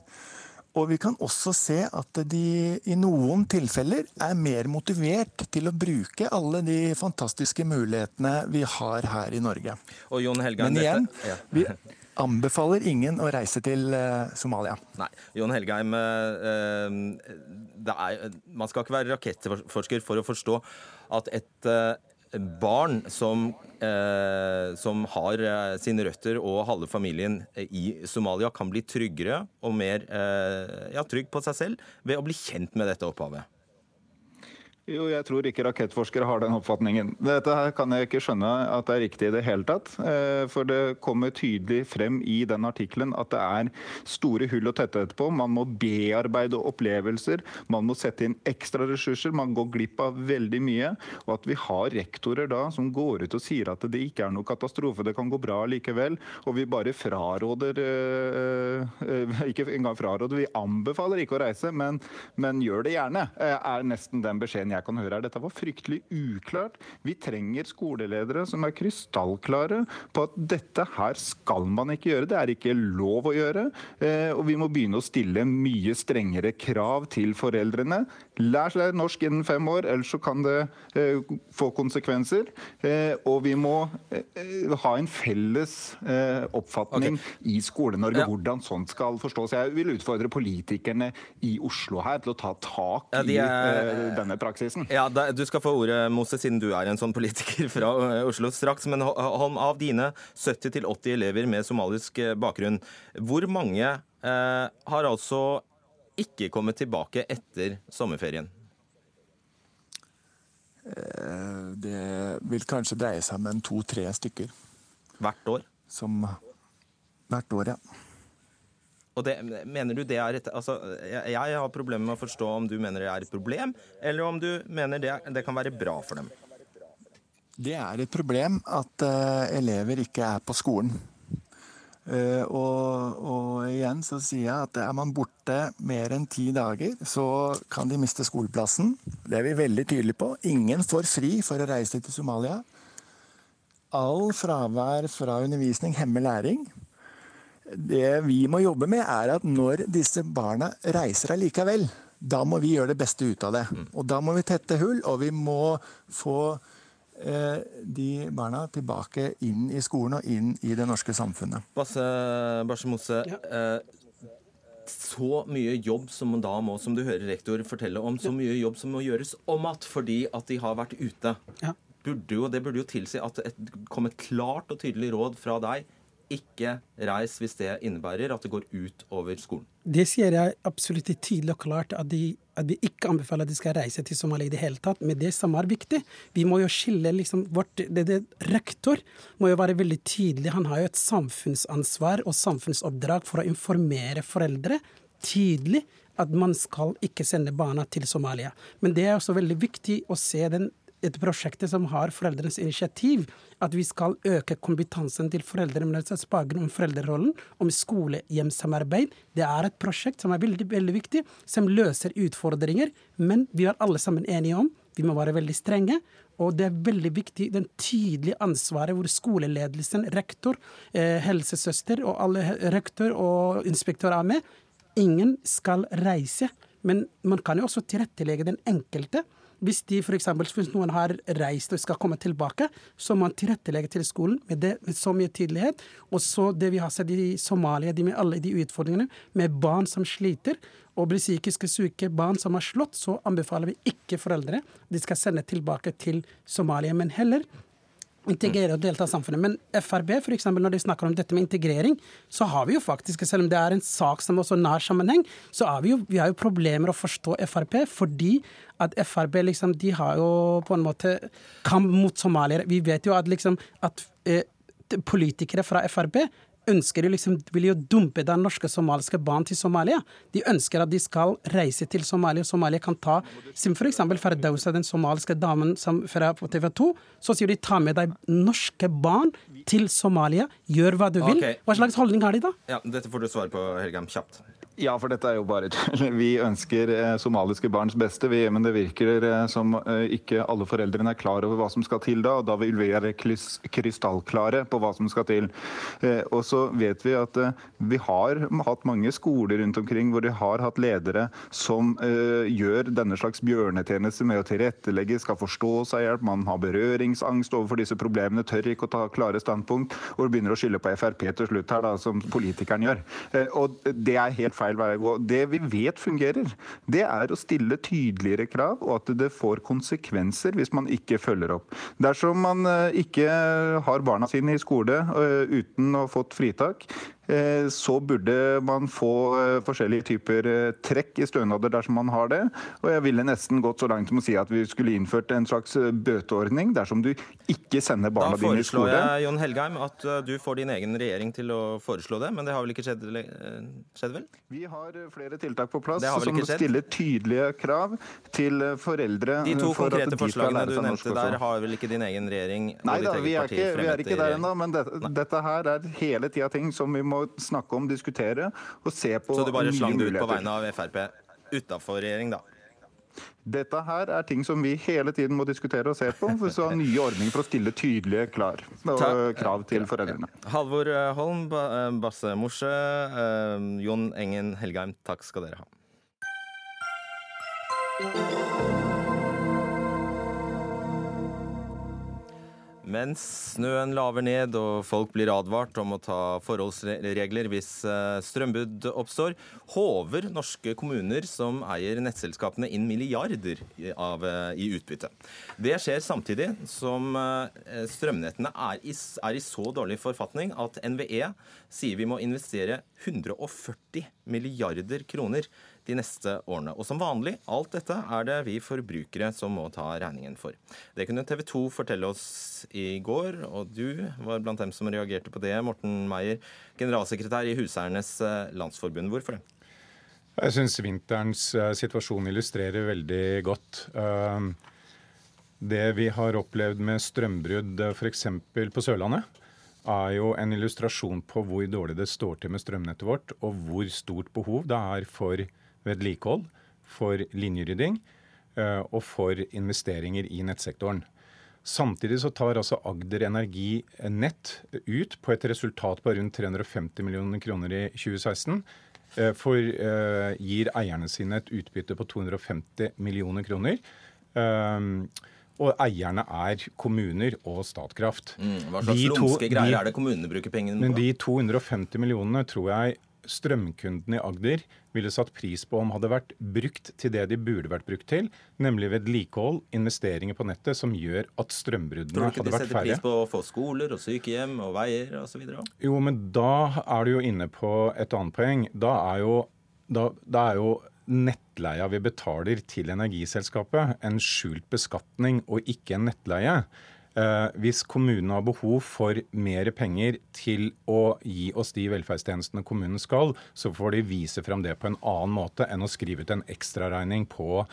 Og vi kan også se at de i noen tilfeller er mer motivert til å bruke alle de fantastiske mulighetene vi har her i Norge. Helgeheim, Men igjen, dette, ja. vi anbefaler ingen å reise til Somalia. Nei. Jon Helgheim, er, man skal ikke være rakettforsker for å forstå at et barn som, eh, som har sine røtter og halve familien i Somalia, kan bli tryggere og mer eh, ja, trygg på seg selv ved å bli kjent med dette opphavet? Jo, jeg tror ikke rakettforskere har den oppfatningen. Dette her kan jeg ikke skjønne at det er riktig i det hele tatt. For det kommer tydelig frem i den artikkelen at det er store hull å tette etterpå. Man må bearbeide opplevelser, man må sette inn ekstra ressurser. Man går glipp av veldig mye. Og at vi har rektorer da som går ut og sier at det ikke er noe katastrofe, det kan gå bra likevel. Og vi bare fraråder Ikke engang fraråder, vi anbefaler ikke å reise, men, men gjør det gjerne, er nesten den beskjeden jeg jeg kan høre her. Dette var fryktelig uklart. Vi trenger skoleledere som er krystallklare på at dette her skal man ikke gjøre. Det er ikke lov å gjøre. Og vi må begynne å stille mye strengere krav til foreldrene. Lær seg norsk innen fem år, ellers så kan det få konsekvenser. Og vi må ha en felles oppfatning okay. i Skole-Norge ja. hvordan sånt skal forstås. Jeg vil utfordre politikerne i Oslo her til å ta tak ja, er... i denne praksisen. Ja, da, Du skal få ordet, Mose, siden du er en sånn politiker fra Oslo straks. Men Holm, av dine 70-80 elever med somalisk bakgrunn, hvor mange eh, har altså ikke kommet tilbake etter sommerferien? Det vil kanskje dreie seg om en to-tre stykker. Hvert år? Som Hvert år, ja. Og det, mener du det er et, altså, jeg, jeg har problemer med å forstå om du mener det er et problem, eller om du mener det, det kan være bra for dem. Det er et problem at uh, elever ikke er på skolen. Uh, og, og, igjen så sier jeg at er man borte mer enn ti dager, så kan de miste skoleplassen. Det er vi veldig tydelige på. Ingen får fri for å reise til Somalia. All fravær fra undervisning hemmer læring. Det vi må jobbe med, er at når disse barna reiser allikevel, da må vi gjøre det beste ut av det. Mm. Og da må vi tette hull, og vi må få eh, de barna tilbake inn i skolen og inn i det norske samfunnet. Basse, Barsemose, ja. eh, så mye jobb som da må, som du hører rektor fortelle om, så mye jobb som må gjøres om igjen fordi at de har vært ute. Ja. Burde jo, det burde jo tilsi at det kom et klart og tydelig råd fra deg ikke reis hvis det innebærer at det går ut over skolen. Det sier jeg absolutt tydelig og klart, at, de, at vi ikke anbefaler at de skal reise til Somalia i det hele tatt. Men det som er viktig, vi må jo skille liksom vårt det, det, Rektor må jo være veldig tydelig. Han har jo et samfunnsansvar og samfunnsoppdrag for å informere foreldre tydelig at man skal ikke sende barna til Somalia. Men det er også veldig viktig å se den et prosjekt som har foreldrenes initiativ. At vi skal øke kompetansen til foreldre med nedsatt om foreldrerollen, om skole-hjem-samarbeid. Det er et prosjekt som er veldig, veldig viktig, som løser utfordringer. Men vi er alle sammen enige om vi må være veldig strenge. Og det er veldig viktig, den tydelige ansvaret hvor skoleledelsen, rektor, eh, helsesøster og alle rektor og inspektør er med. Ingen skal reise. Men man kan jo også tilrettelegge den enkelte hvis de for eksempel, hvis noen har reist og skal komme tilbake, så må man tilrettelegge til skolen med, det, med så mye tydelighet. Og så det vi har sett i Somalia, de med alle de utfordringene, med barn som sliter og blir psykisk syke, barn som har slått, så anbefaler vi ikke foreldre de skal sende tilbake til Somalia, men heller integrere og delta i samfunnet. Men Frp, for eksempel, når de snakker om dette med integrering, så har vi jo faktisk, selv om det er en sak som også nær sammenheng, så har vi jo, vi har jo problemer å forstå Frp, fordi at Frp liksom, de har jo på en måte kamp mot somaliere. Vi vet jo at liksom at eh, politikere fra Frp ønsker de liksom, vil jo dumpe den norske somaliske barn til Somalia. De ønsker at de skal reise til Somalia, og Somalia kan ta som f.eks. Ferdausa, den somaliske damen som fra TV 2. Så sier de ta med deg norske barn til Somalia, gjør hva du vil. Okay. Hva slags holdning har de da? Ja, Dette får du svare på, Helgam, kjapt. Ja, for dette er jo bare tull. Vi ønsker eh, somaliske barns beste, vi, men det virker eh, som eh, ikke alle foreldrene er klar over hva som skal til da. og Da vil vi være krystallklare på hva som skal til. Og så vet vi at vi har hatt mange skoler rundt omkring hvor de har hatt ledere som gjør denne slags bjørnetjeneste med å tilrettelegge, skal forstå seg hjelp, man har berøringsangst overfor disse problemene, tør ikke å ta klare standpunkt, og begynner å skylde på Frp til slutt her, da, som politikeren gjør. Og det er helt feil feil vei å gå. Det vi vet fungerer, det er å stille tydeligere krav, og at det får konsekvenser hvis man ikke følger opp. Dersom man eh, ikke har barna sine i skole eh, uten å ha fått fritak, så burde man få eh, forskjellige typer eh, trekk i stønader dersom man har det. Og jeg ville nesten gått så langt som å si at vi skulle innført en slags bøteordning dersom du ikke sender barna dine i skole. Da foreslår jeg Jon Helgheim, at du får din egen regjering til å foreslå det, men det har vel ikke skjedd, skjedd vel? Vi har flere tiltak på plass som stiller tydelige krav til foreldre. De to konkrete forslagene du nevnte der, har vel ikke din egen regjering Nei da, vi er, ikke, vi er ikke der ennå, men dette, dette her er hele tida ting som vi må snakke om, diskutere og se på Så du bare slang det ut på vegne av Frp utafor regjering, da? Dette her er ting som vi hele tiden må diskutere og se på. For så nye ordninger for å stille tydelige klar, krav til foreldrene. Halvor Holm, eh, Basse Morse, eh, Jon Engen Helgheim, takk skal dere ha. Mens snøen laver ned og folk blir advart om å ta forholdsregler hvis eh, strømbud oppstår, håver norske kommuner som eier nettselskapene inn milliarder av, eh, i utbytte. Det skjer samtidig som eh, strømnettene er i, er i så dårlig forfatning at NVE sier vi må investere 140 milliarder kroner de neste årene. Og som vanlig, alt dette er det vi forbrukere som må ta regningen for. Det kunne TV 2 fortelle oss i går, og du var blant dem som reagerte på det. Morten Meier, generalsekretær i Huseiernes eh, Landsforbund. Hvorfor det? Jeg syns vinterens eh, situasjon illustrerer veldig godt. Eh, det vi har opplevd med strømbrudd f.eks. på Sørlandet, er jo en illustrasjon på hvor dårlig det står til med strømnettet vårt, og hvor stort behov det er for vedlikehold, for linjerydding eh, og for investeringer i nettsektoren. Samtidig så tar altså Agder Energi Nett ut på et resultat på rundt 350 millioner kroner i 2016. Eh, for uh, gir eierne sine et utbytte på 250 millioner kroner. Um, og eierne er kommuner og Statkraft. Mm, hva slags lumske greier er det kommunene bruker pengene på? Men de 250 millionene tror jeg strømkundene i Agder ville satt pris på om hadde vært brukt til det de burde vært brukt til, nemlig vedlikehold, investeringer på nettet, som gjør at strømbruddene hadde vært færre. Tror du ikke de setter pris på å få skoler og sykehjem og veier osv.? Jo, men da er du jo inne på et annet poeng. Da er jo, da, da er jo nettleia vi betaler til energiselskapet en skjult beskatning og ikke en nettleie. Eh, hvis kommunene har behov for mer penger til å gi oss de velferdstjenestene kommunen skal, så får de vise frem det på en annen måte enn å skrive ut en ekstraregning på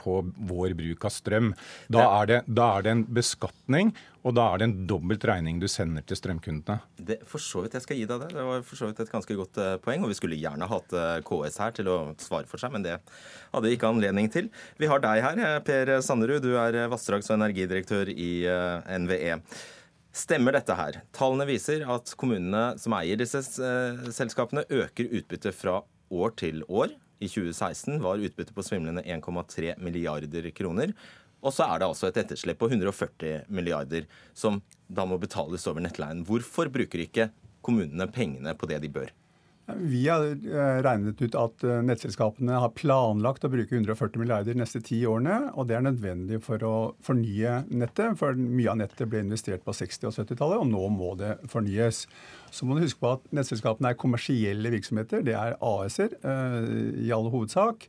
på vår bruk av strøm. Da er, det, da er det en beskatning, og da er det en dobbelt regning du sender til strømkundene. Det, for så vidt jeg skal gi deg det. Det var for så vidt et ganske godt uh, poeng. Og vi skulle gjerne hatt uh, KS her til å svare for seg, men det hadde vi ikke anledning til. Vi har deg her, Per Sanderud. Du er vassdrags- og energidirektør i NVE. Stemmer dette her? Tallene viser at kommunene som eier disse selskapene, øker utbyttet fra år til år. I 2016 var utbyttet på svimlende 1,3 milliarder kroner. Og så er det altså et etterslep på 140 milliarder som da må betales over nettleien. Hvorfor bruker ikke kommunene pengene på det de bør? Vi har eh, regnet ut at eh, nettselskapene har planlagt å bruke 140 milliarder de neste ti årene. Og det er nødvendig for å fornye nettet. For mye av nettet ble investert på 60- og 70-tallet, og nå må det fornyes. Så må du huske på at nettselskapene er kommersielle virksomheter. Det er AS-er eh, i all hovedsak.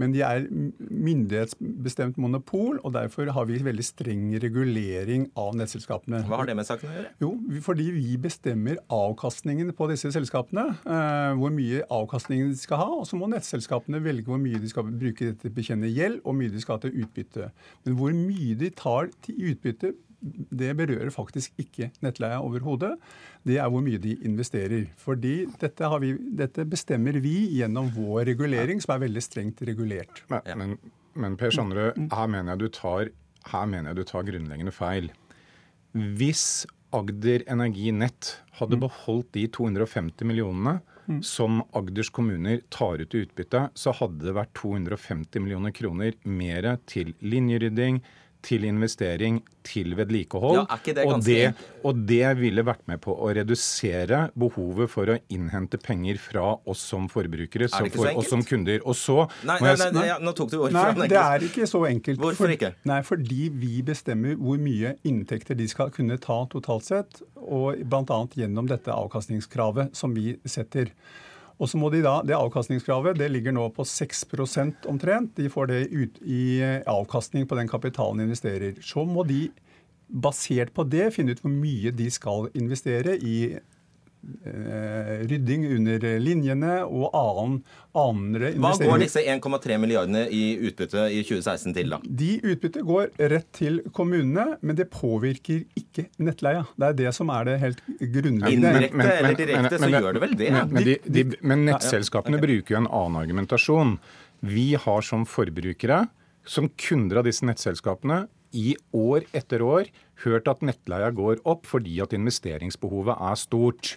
Men de er myndighetsbestemt monopol, og derfor har vi veldig streng regulering av nettselskapene. Hva har det med saken å gjøre? Jo, Fordi vi bestemmer avkastningen på disse selskapene. Eh, hvor mye avkastningen de skal ha. Og så må nettselskapene velge hvor mye de skal bruke til å bekjenne gjeld, og hvor mye de skal ha til utbytte. Men hvor mye de tar til utbytte, det berører faktisk ikke nettleia overhodet. Det er hvor mye de investerer. Fordi dette, vi, dette, bestemmer vi gjennom vår regulering, som er veldig strengt regulert. Men, men Per Sandre, her mener, jeg du tar, her mener jeg du tar grunnleggende feil. Hvis Agder Energi Nett hadde mm. beholdt de 250 millionene mm. som Agders kommuner tar ut i utbytte, så hadde det vært 250 millioner kroner mer til linjerydding, til investering, til vedlikehold. Ja, det og, det, og, det, ville vært med på å redusere behovet for å innhente penger fra oss som forbrukere, så for oss som kunder. Og så Nei, nei, nei, nei ja, nå tok du ordet fra Nei, det er ikke så enkelt. Hvorfor ikke? For, nei, fordi vi bestemmer hvor mye inntekter de skal kunne ta totalt sett, og bl.a. gjennom dette avkastningskravet som vi setter. Og så må de da, Det avkastningskravet det ligger nå på 6% omtrent. De får det ut i avkastning på den kapitalen de investerer. Så må de basert på det finne ut hvor mye de skal investere i Eh, rydding under linjene og annen, andre investeringer. Hva går disse 1,3 milliardene i utbytte i 2016 til, da? De utbytte går rett til kommunene, men det påvirker ikke nettleia. Det er det som er det helt grunnleggende. Indirekte eller direkte, så gjør det vel det? Men, de, de, men nettselskapene ja, ja, okay. bruker jo en annen argumentasjon. Vi har som forbrukere, som kunder av disse nettselskapene, i år etter år hørt at nettleia går opp fordi at investeringsbehovet er stort.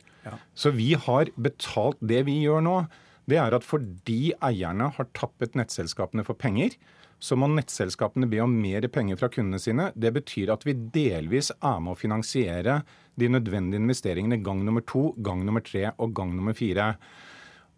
Så vi har betalt Det vi gjør nå, det er at fordi eierne har tappet nettselskapene for penger, så må nettselskapene be om mer penger fra kundene sine. Det betyr at vi delvis er med å finansiere de nødvendige investeringene gang nummer to, gang nummer tre og gang nummer fire.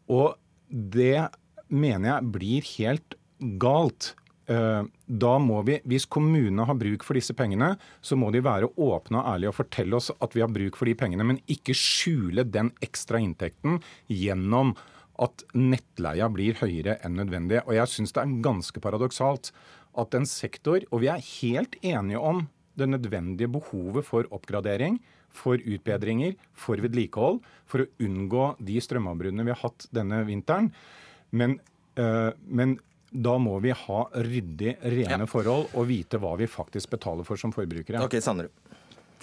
Og det mener jeg blir helt galt. Eh, da må vi, Hvis kommunene har bruk for disse pengene, så må de være åpne og ærlige og fortelle oss at vi har bruk for de pengene, men ikke skjule den ekstra inntekten gjennom at nettleia blir høyere enn nødvendig. Og jeg syns det er ganske paradoksalt at en sektor, og vi er helt enige om det nødvendige behovet for oppgradering, for utbedringer, for vedlikehold, for å unngå de strømavbruddene vi har hatt denne vinteren. Men, øh, men da må vi ha ryddig, rene ja. forhold og vite hva vi faktisk betaler for som forbrukere. Ok, Sandru.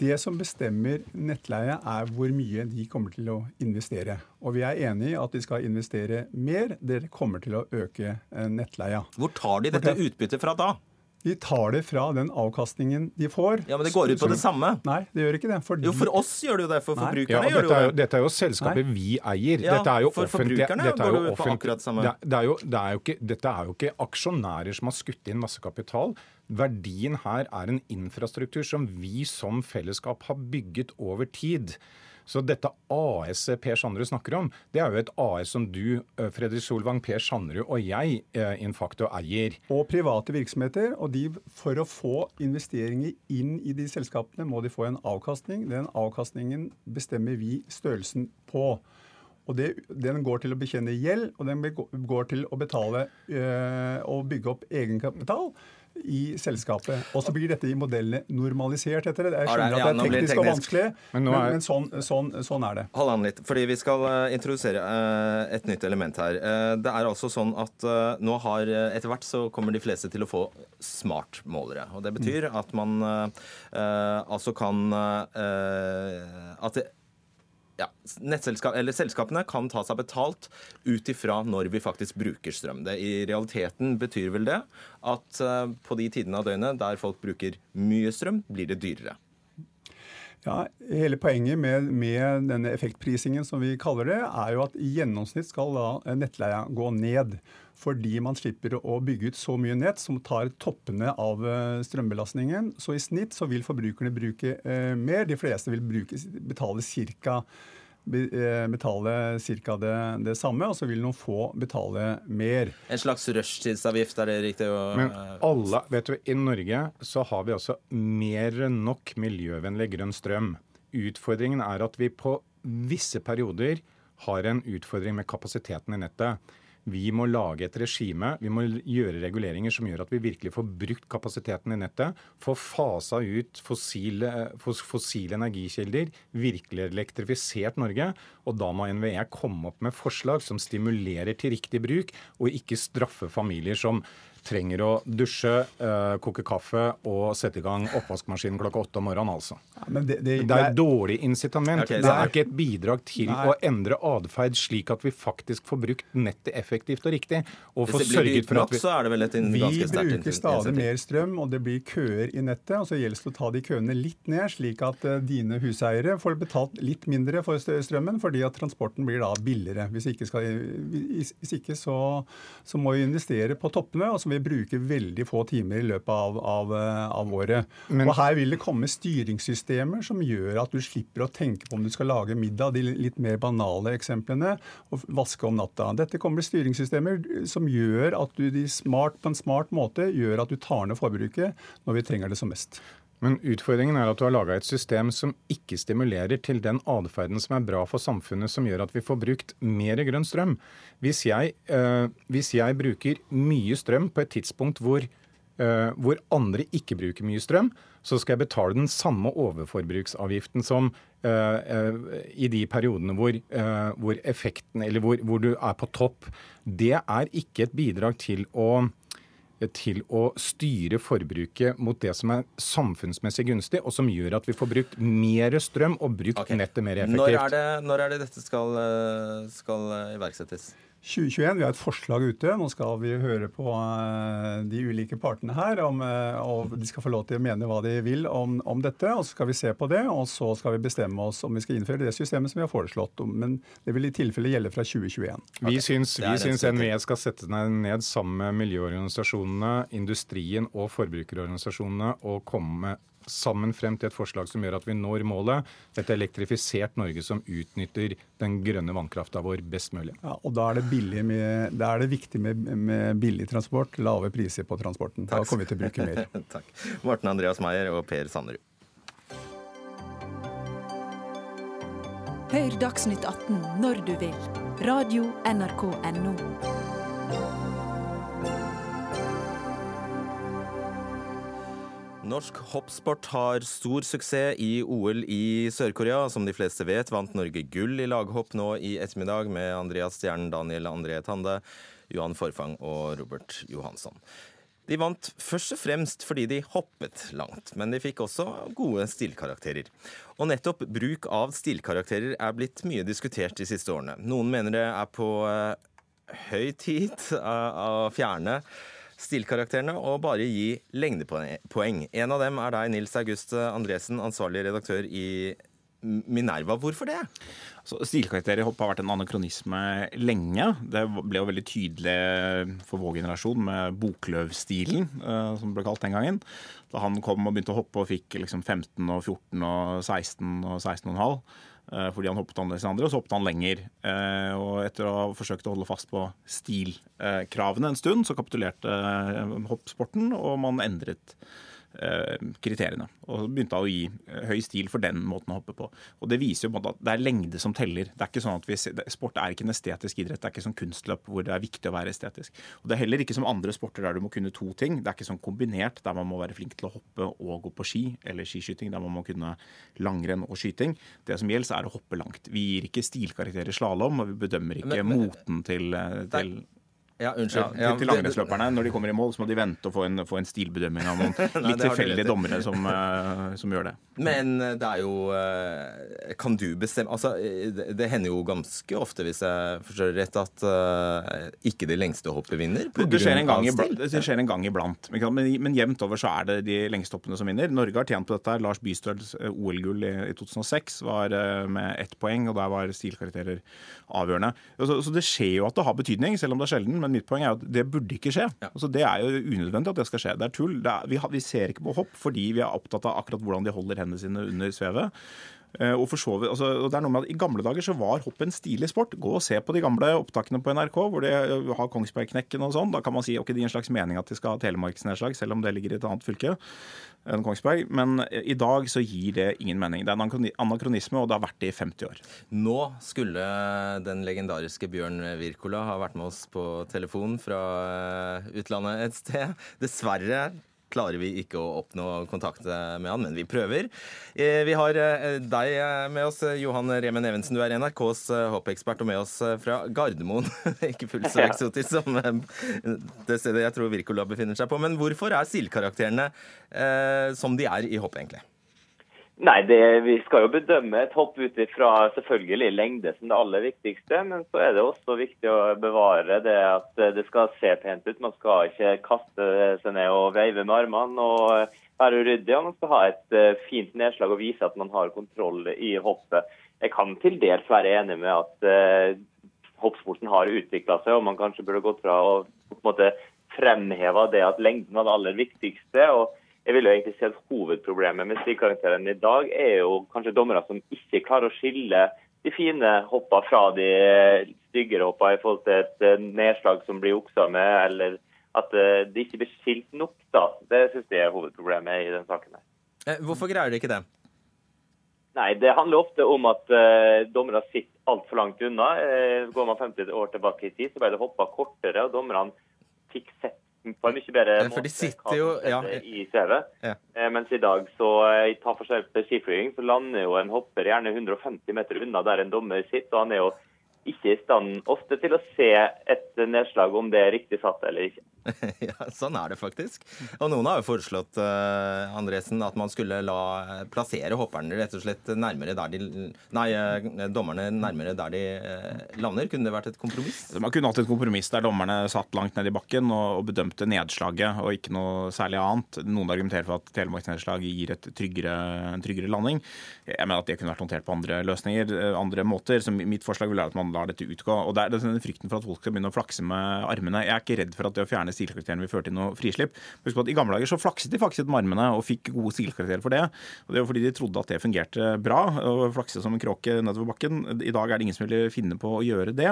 Det som bestemmer nettleie, er hvor mye de kommer til å investere. Og vi er enig i at de skal investere mer. Dere kommer til å øke eh, nettleia. Hvor tar de dette utbyttet fra da? De tar det fra den avkastningen de får. Ja, Men det går ut på det samme? Nei, det gjør ikke det. Fordi... Jo, For oss gjør det jo det. For Nei. forbrukerne ja, gjør det jo det. dette er jo selskapet Nei. vi eier. Ja, dette er jo for forbrukerne dette går det jo på akkurat samme. Det, det er jo, det er jo ikke, dette er jo ikke aksjonærer som har skutt inn masse kapital. Verdien her er en infrastruktur som vi som fellesskap har bygget over tid. Så dette AS Per Sandrud snakker om, det er jo et AS som du, eh, Fredrik Solvang, Per Sandrud og jeg eh, Infacto eier. Og private virksomheter. Og de, for å få investeringer inn i de selskapene, må de få en avkastning. Den avkastningen bestemmer vi størrelsen på. Og det, Den går til å bekjenne gjeld, og den går til å betale øh, og bygge opp egenkapital i selskapet. Og så blir dette i modellene normalisert etter det. Jeg er- skjønner at det er teknisk og vanskelig, Men men, er- men sånn, sånn, sånn er det. Hold an litt, fordi vi skal eh, introdusere eh, et nytt element her. Eh, det er altså sånn at nå har etter hvert så kommer de fleste til å få smartmålere. Og det betyr at man altså kan At det, ja, selskapene kan ta seg betalt ut ifra når vi faktisk bruker strøm. Det I realiteten betyr vel det at eh, på de tidene av døgnet der folk bruker mye strøm, blir det dyrere. Ja, Hele poenget med, med denne effektprisingen som vi kaller det, er jo at i gjennomsnitt skal da nettleia gå ned. Fordi man slipper å bygge ut så mye nett som tar toppene av eh, strømbelastningen. Så i snitt så vil forbrukerne bruke eh, mer. De fleste vil bruke, betale ca. Betale ca. Det, det samme, og så vil noen få betale mer. En slags rushtidsavgift, er det riktig? å- Men alle, vet du, I Norge så har vi altså mer enn nok miljøvennlig grønn strøm. Utfordringen er at vi på visse perioder har en utfordring med kapasiteten i nettet. Vi må lage et regime, vi må gjøre reguleringer som gjør at vi virkelig får brukt kapasiteten i nettet. får fasa ut fossile, fossile energikilder, virkelig elektrifisert Norge. Og da må NVE komme opp med forslag som stimulerer til riktig bruk, og ikke straffe familier som trenger å dusje, uh, koke kaffe og sette i gang oppvaskmaskinen klokka åtte om morgenen, altså. men det, det- det er et dårlig incitament. Okay, det er ikke et bidrag til Nei. å endre atferd slik at vi faktisk får brukt nettet effektivt og riktig. Og får sørget for at vi så er det vel et Vi bruker stadig mer strøm, og det blir køer i nettet. og Så gjelder det å ta de køene litt ned, slik at uh, dine huseiere får betalt litt mindre for strømmen, fordi at transporten blir da billigere. Hvis ikke, skal, hvis ikke så, så må vi investere på toppene, og så vi bruker veldig få timer i løpet av, av, eh, av året. Men- og Her vil det komme styringssystemer som gjør at du slipper å tenke på om du skal lage middag, de litt mer banale eksemplene, og vaske om natta. Dette kommer styringssystemer som gjør at du smart, på en smart måte gjør at du tar ned forbruket når vi trenger det som mest. Men utfordringen er at du har laga et system som ikke stimulerer til den atferden som er bra for samfunnet, som gjør at vi får brukt mer grønn strøm. Hvis jeg, eh, hvis jeg bruker mye strøm på et tidspunkt hvor, eh, hvor andre ikke bruker mye strøm, så skal jeg betale den samme overforbruksavgiften som eh, i de periodene hvor, hvor effekten, eller hvor, hvor du er på topp. Det er ikke et bidrag til å til å styre forbruket mot det som er samfunnsmessig gunstig, og som gjør at vi får brukt mer strøm og brukt nettet mer effektivt. Når er, det, når er det dette skal, eh, skal eh, iverksettes? 2021, Vi har et forslag ute. Nå skal vi høre på eh, de ulike partene her. Om, eh, og De skal få lov til å mene hva de vil om, om dette. og Så skal vi se på det, og så skal vi bestemme oss om vi skal innføre det systemet som vi har foreslått. Men det vil i tilfelle gjelde fra 2021. Vi syns, vi syns NVE skal sette seg ned sammen med miljøorganisasjonene, industrien og forbrukerorganisasjonene og komme med sammen frem til et forslag som gjør at vi når målet. Et elektrifisert Norge som utnytter den grønne vannkrafta vår best mulig. Ja, og da er det, med, da er det viktig med, med billig transport, lave priser på transporten. Da kommer vi til å bruke mer. Takk. Morten Andreas Meyer og Per Sanderud. Hør Dagsnytt 18 når du vil. Radio NRK Radio.nrk.no. Norsk hoppsport har stor suksess i OL i Sør-Korea. Som de fleste vet, vant Norge gull i laghopp nå i ettermiddag med Andreas Stjernen, Daniel André Tande, Johan Forfang og Robert Johansson. De vant først og fremst fordi de hoppet langt, men de fikk også gode stilkarakterer. Og nettopp bruk av stilkarakterer er blitt mye diskutert de siste årene. Noen mener det er på eh, høy tid eh, å fjerne stilkarakterene og bare gi lengdepoeng. En av dem er deg, Nils August Andresen, ansvarlig redaktør i Minerva. Hvorfor det? Så Stilkarakterer har vært en anakronisme lenge. Det ble jo veldig tydelig for vår generasjon med Bokløv-stilen, som det ble kalt den gangen. Da han kom og begynte å hoppe og fikk liksom 15 og 14 og 16 og 16,5 eh, fordi han hoppet annerledes enn andre, og så hoppet han lenger. Eh, Og etter å ha forsøkt å holde fast på stilkravene en stund, så kapitulerte hoppsporten, og man endret Eh, kriteriene. Og begynte å gi eh, høy stil for den måten å hoppe på. Og Det viser jo at det er lengde som teller. Det er ikke sånn at vi, Sport er ikke en estetisk idrett. Det er ikke sånn kunstløp hvor det er viktig å være estetisk. Og Det er heller ikke som andre sporter der du må kunne to ting. Det er ikke sånn kombinert der man må være flink til å hoppe og gå på ski, eller skiskyting der man må kunne langrenn og skyting. Det som gjelder, er å hoppe langt. Vi gir ikke stilkarakterer slalåm, og vi bedømmer ikke men, men, moten til, til ja, unnskyld. Ja, til, langrennsløperne. Når de kommer i mål, så må de vente og få en, få en stilbedømming av noen litt tilfeldige dommere som, uh, som, gjør det. Men eh, det er jo uh, Kan du bestemme Altså, det, det, hender jo ganske ofte, hvis jeg forstår det rett, at uh, ikke de lengste hoppet vinner? Det, det, skjer iblant, det, skjer en gang iblant. Men, men, jevnt over så er det de lengste hoppene som vinner. Norge har tjent på dette. Lars Bystøls OL-gull i, i, 2006 var med ett poeng, og der var stilkarakterer avgjørende. Så, så, det skjer jo at det har betydning, selv om det er sjelden. men mitt poeng er at det burde ikke skje. Ja. Altså, det er jo unødvendig at det skal skje. Det er tull. Det er, vi, vi, ser ikke på hopp fordi vi er opptatt av akkurat hvordan de holder hendene sine under svevet. Uh, og, så, altså, og det er noe med at I gamle dager så var hopp en stilig sport. Gå og se på de gamle opptakene på NRK hvor de har Kongsbergknekken og sånn. Da kan man si ok, det gir en slags mening at de skal ha telemarksnedslag, selv om det ligger i et annet fylke enn Kongsberg. Men i dag så gir det ingen mening. Det er en anakronisme, og det har vært det i 50 år. Nå skulle den legendariske Bjørn Wirkola ha vært med oss på telefon fra eh, utlandet et sted. Dessverre klarer vi ikke å oppnå kontakt med han, men vi prøver. Eh, vi har eh, deg med oss, Johan Remen Evensen. Du er NRKs hoppekspert og med oss fra Gardermoen. ikke fullt så eksotisk som det stedet jeg tror Wirkola befinner seg på. Men hvorfor er sildkarakterene eh, som de er i hopp, egentlig? Nei, det, Vi skal jo bedømme et hopp ut fra selvfølgelig lengde som det aller viktigste. Men så er det også viktig å bevare det at det skal se pent ut. Man skal ikke kaste seg ned og veive med armene og være uryddig. Man skal ha et eh, fint nedslag og vise at man har kontroll i hoppet. Jeg kan til dels være enig med at uh, hoppsporten har utvikla seg, og man kanskje burde gått fra å på en måte fremheve det at lengden var det aller viktigste. og jeg vil jo egentlig si at Hovedproblemet med stilkarakteren i dag er jo kanskje dommere som ikke klarer å skille de fine hoppa fra de styggere hoppa i forhold til et eh, nedslag som blir juksa med, eller at de det ikke blir skilt nok. da. Det syns jeg er hovedproblemet i den saken. her. Eh, hvorfor greier de ikke det? Nei, Det handler ofte om at uh, dommere sitter altfor langt unna. Uh, går man 50 år tilbake i tid, så ble det hoppa kortere, og dommerne fikk sett på en mye bedre måte. For de sitter jo ja. i CV. Ja. Eh, mens i dag, så eh, ta for eksempel skiflyging, så lander jo en hopper gjerne 150 meter unna der en dommer sitter. og han er jo ikke i stand ofte til å se et nedslag om det er riktig satt eller ikke. ja, Sånn er det faktisk. Og noen har jo foreslått uh, Andresen, at man skulle la eh, plassere hopperne rett og slett nærmere der de Nei, uh, dommerne nærmere der de uh, lander. Kunne det vært et kompromiss? Man kunne hatt et kompromiss der dommerne satt langt ned i bakken og, og bedømte nedslaget og ikke noe særlig annet. Noen argumenterer for at telemarksnedslag gir tryggere, en tryggere landing. Jeg mener at det kunne vært håndtert på andre løsninger, andre måter. Så mitt forslag vil være at man lar dette utgå. Og det er denne frykten for at folk skal begynne å flakse med armene. Jeg er ikke redd for at det å fjerne fjerne stilkarakterene vil føre til noe frislipp. Husk på at I gamle dager så flakset de faktisk med armene og fikk gode stilkarakterer for det. Og Det var fordi de trodde at det fungerte bra, å flakse som en kråke nedover bakken. I dag er det ingen som vil finne på å gjøre det.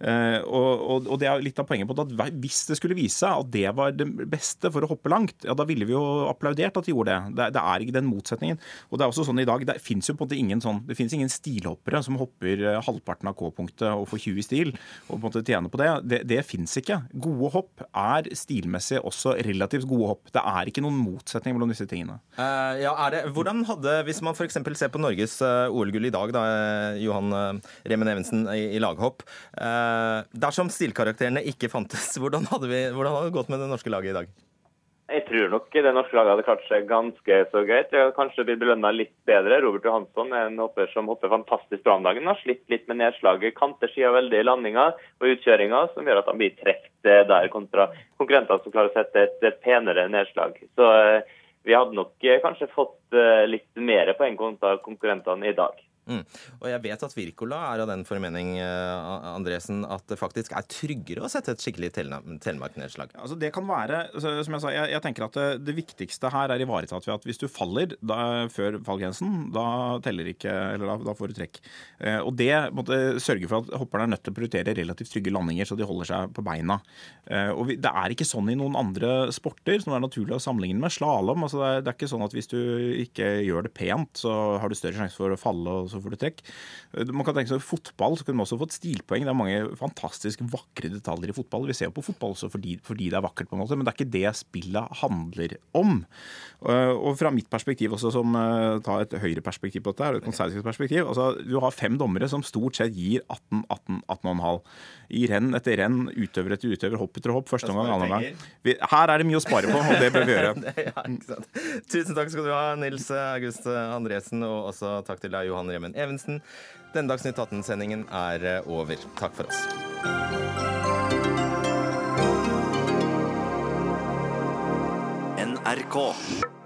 Eh, og, og, og det er litt av poenget på at Hvis det skulle vise seg at det var det beste for å hoppe langt, ja da ville vi jo applaudert at de gjorde det. Det, det er ikke den motsetningen. Og det er også sånn i dag, det fins jo på en måte ingen sånn, det finnes ingen stilhoppere som hopper eh, halvparten av K-punktet og får 20 i stil og på en måte tjener på det. Det, det fins ikke. Gode hopp er er stilmessig også relativt gode hopp. Det er ikke noen motsetning mellom disse tingene. Uh, ja, det, hvordan hadde, Hvis man f.eks. ser på Norges uh, OL-gull i dag, da, Johan uh, Remen Evensen i, i laghopp. dersom stilkarakterene ikke fantes, hvordan hadde, vi, hvordan hadde det gått med det norske laget i dag? Jeg tror nok det norske laget hadde klart seg ganske så greit. Jeg kanskje blir belønna litt bedre. Robert Johansson er en hopper som hopper fantastisk bra om dagen. Har slitt litt med nedslaget. Kanter skia veldig i landinga og utkjøringa, som gjør at han blir trukket der kontra konkurrenter som klarer å sette et, et penere nedslag. Så eh, vi hadde nok eh, kanskje fått eh, litt mer poeng kontra konkurrentene i dag. Mm. Og jeg vet at Wirkola er av den formening uh, Andresen, at det faktisk er tryggere å sette et skikkelig telemarknedslag. Altså det kan være, som jeg sa, jeg, jeg tenker at det, det, viktigste her er ivaretatt ved at hvis du faller da, før fallgrensen, da teller ikke, eller da, da får du trekk. Uh, og det måtte sørge for at hopperne er nødt til å prioritere relativt trygge landinger, så de holder seg på beina. Uh, og vi, Det er ikke sånn i noen andre sporter som det er naturlig å sammenligne med. Slalåm. Altså det, det, er ikke sånn at hvis du ikke gjør det pent, så har du større sjanse for å falle. og så så får du trekk. Man kan tenke seg Fotball så kunne man også fått stilpoeng. Det er mange fantastisk vakre detaljer i fotball. Vi ser jo på fotball også fordi, fordi, det er vakkert, på en måte, men det er ikke det spillet handler om. Og fra mitt perspektiv også, som eh, tar et høyreperspektiv på dette, et konservativt perspektiv altså Du har fem dommere som stort sett gir 18, 18, 18,5. I renn etter renn, utøver etter utøver, hopp etter hopp, første gang, annen gang. Her er det mye å spare på, og det bør vi gjøre. ja, Tusen takk skal du ha, Nils August Andresen, og også takk til deg, Johan Remmen Evensen. Denne Dagsnytt 18-sendingen er eh, over. Takk for oss. NRK.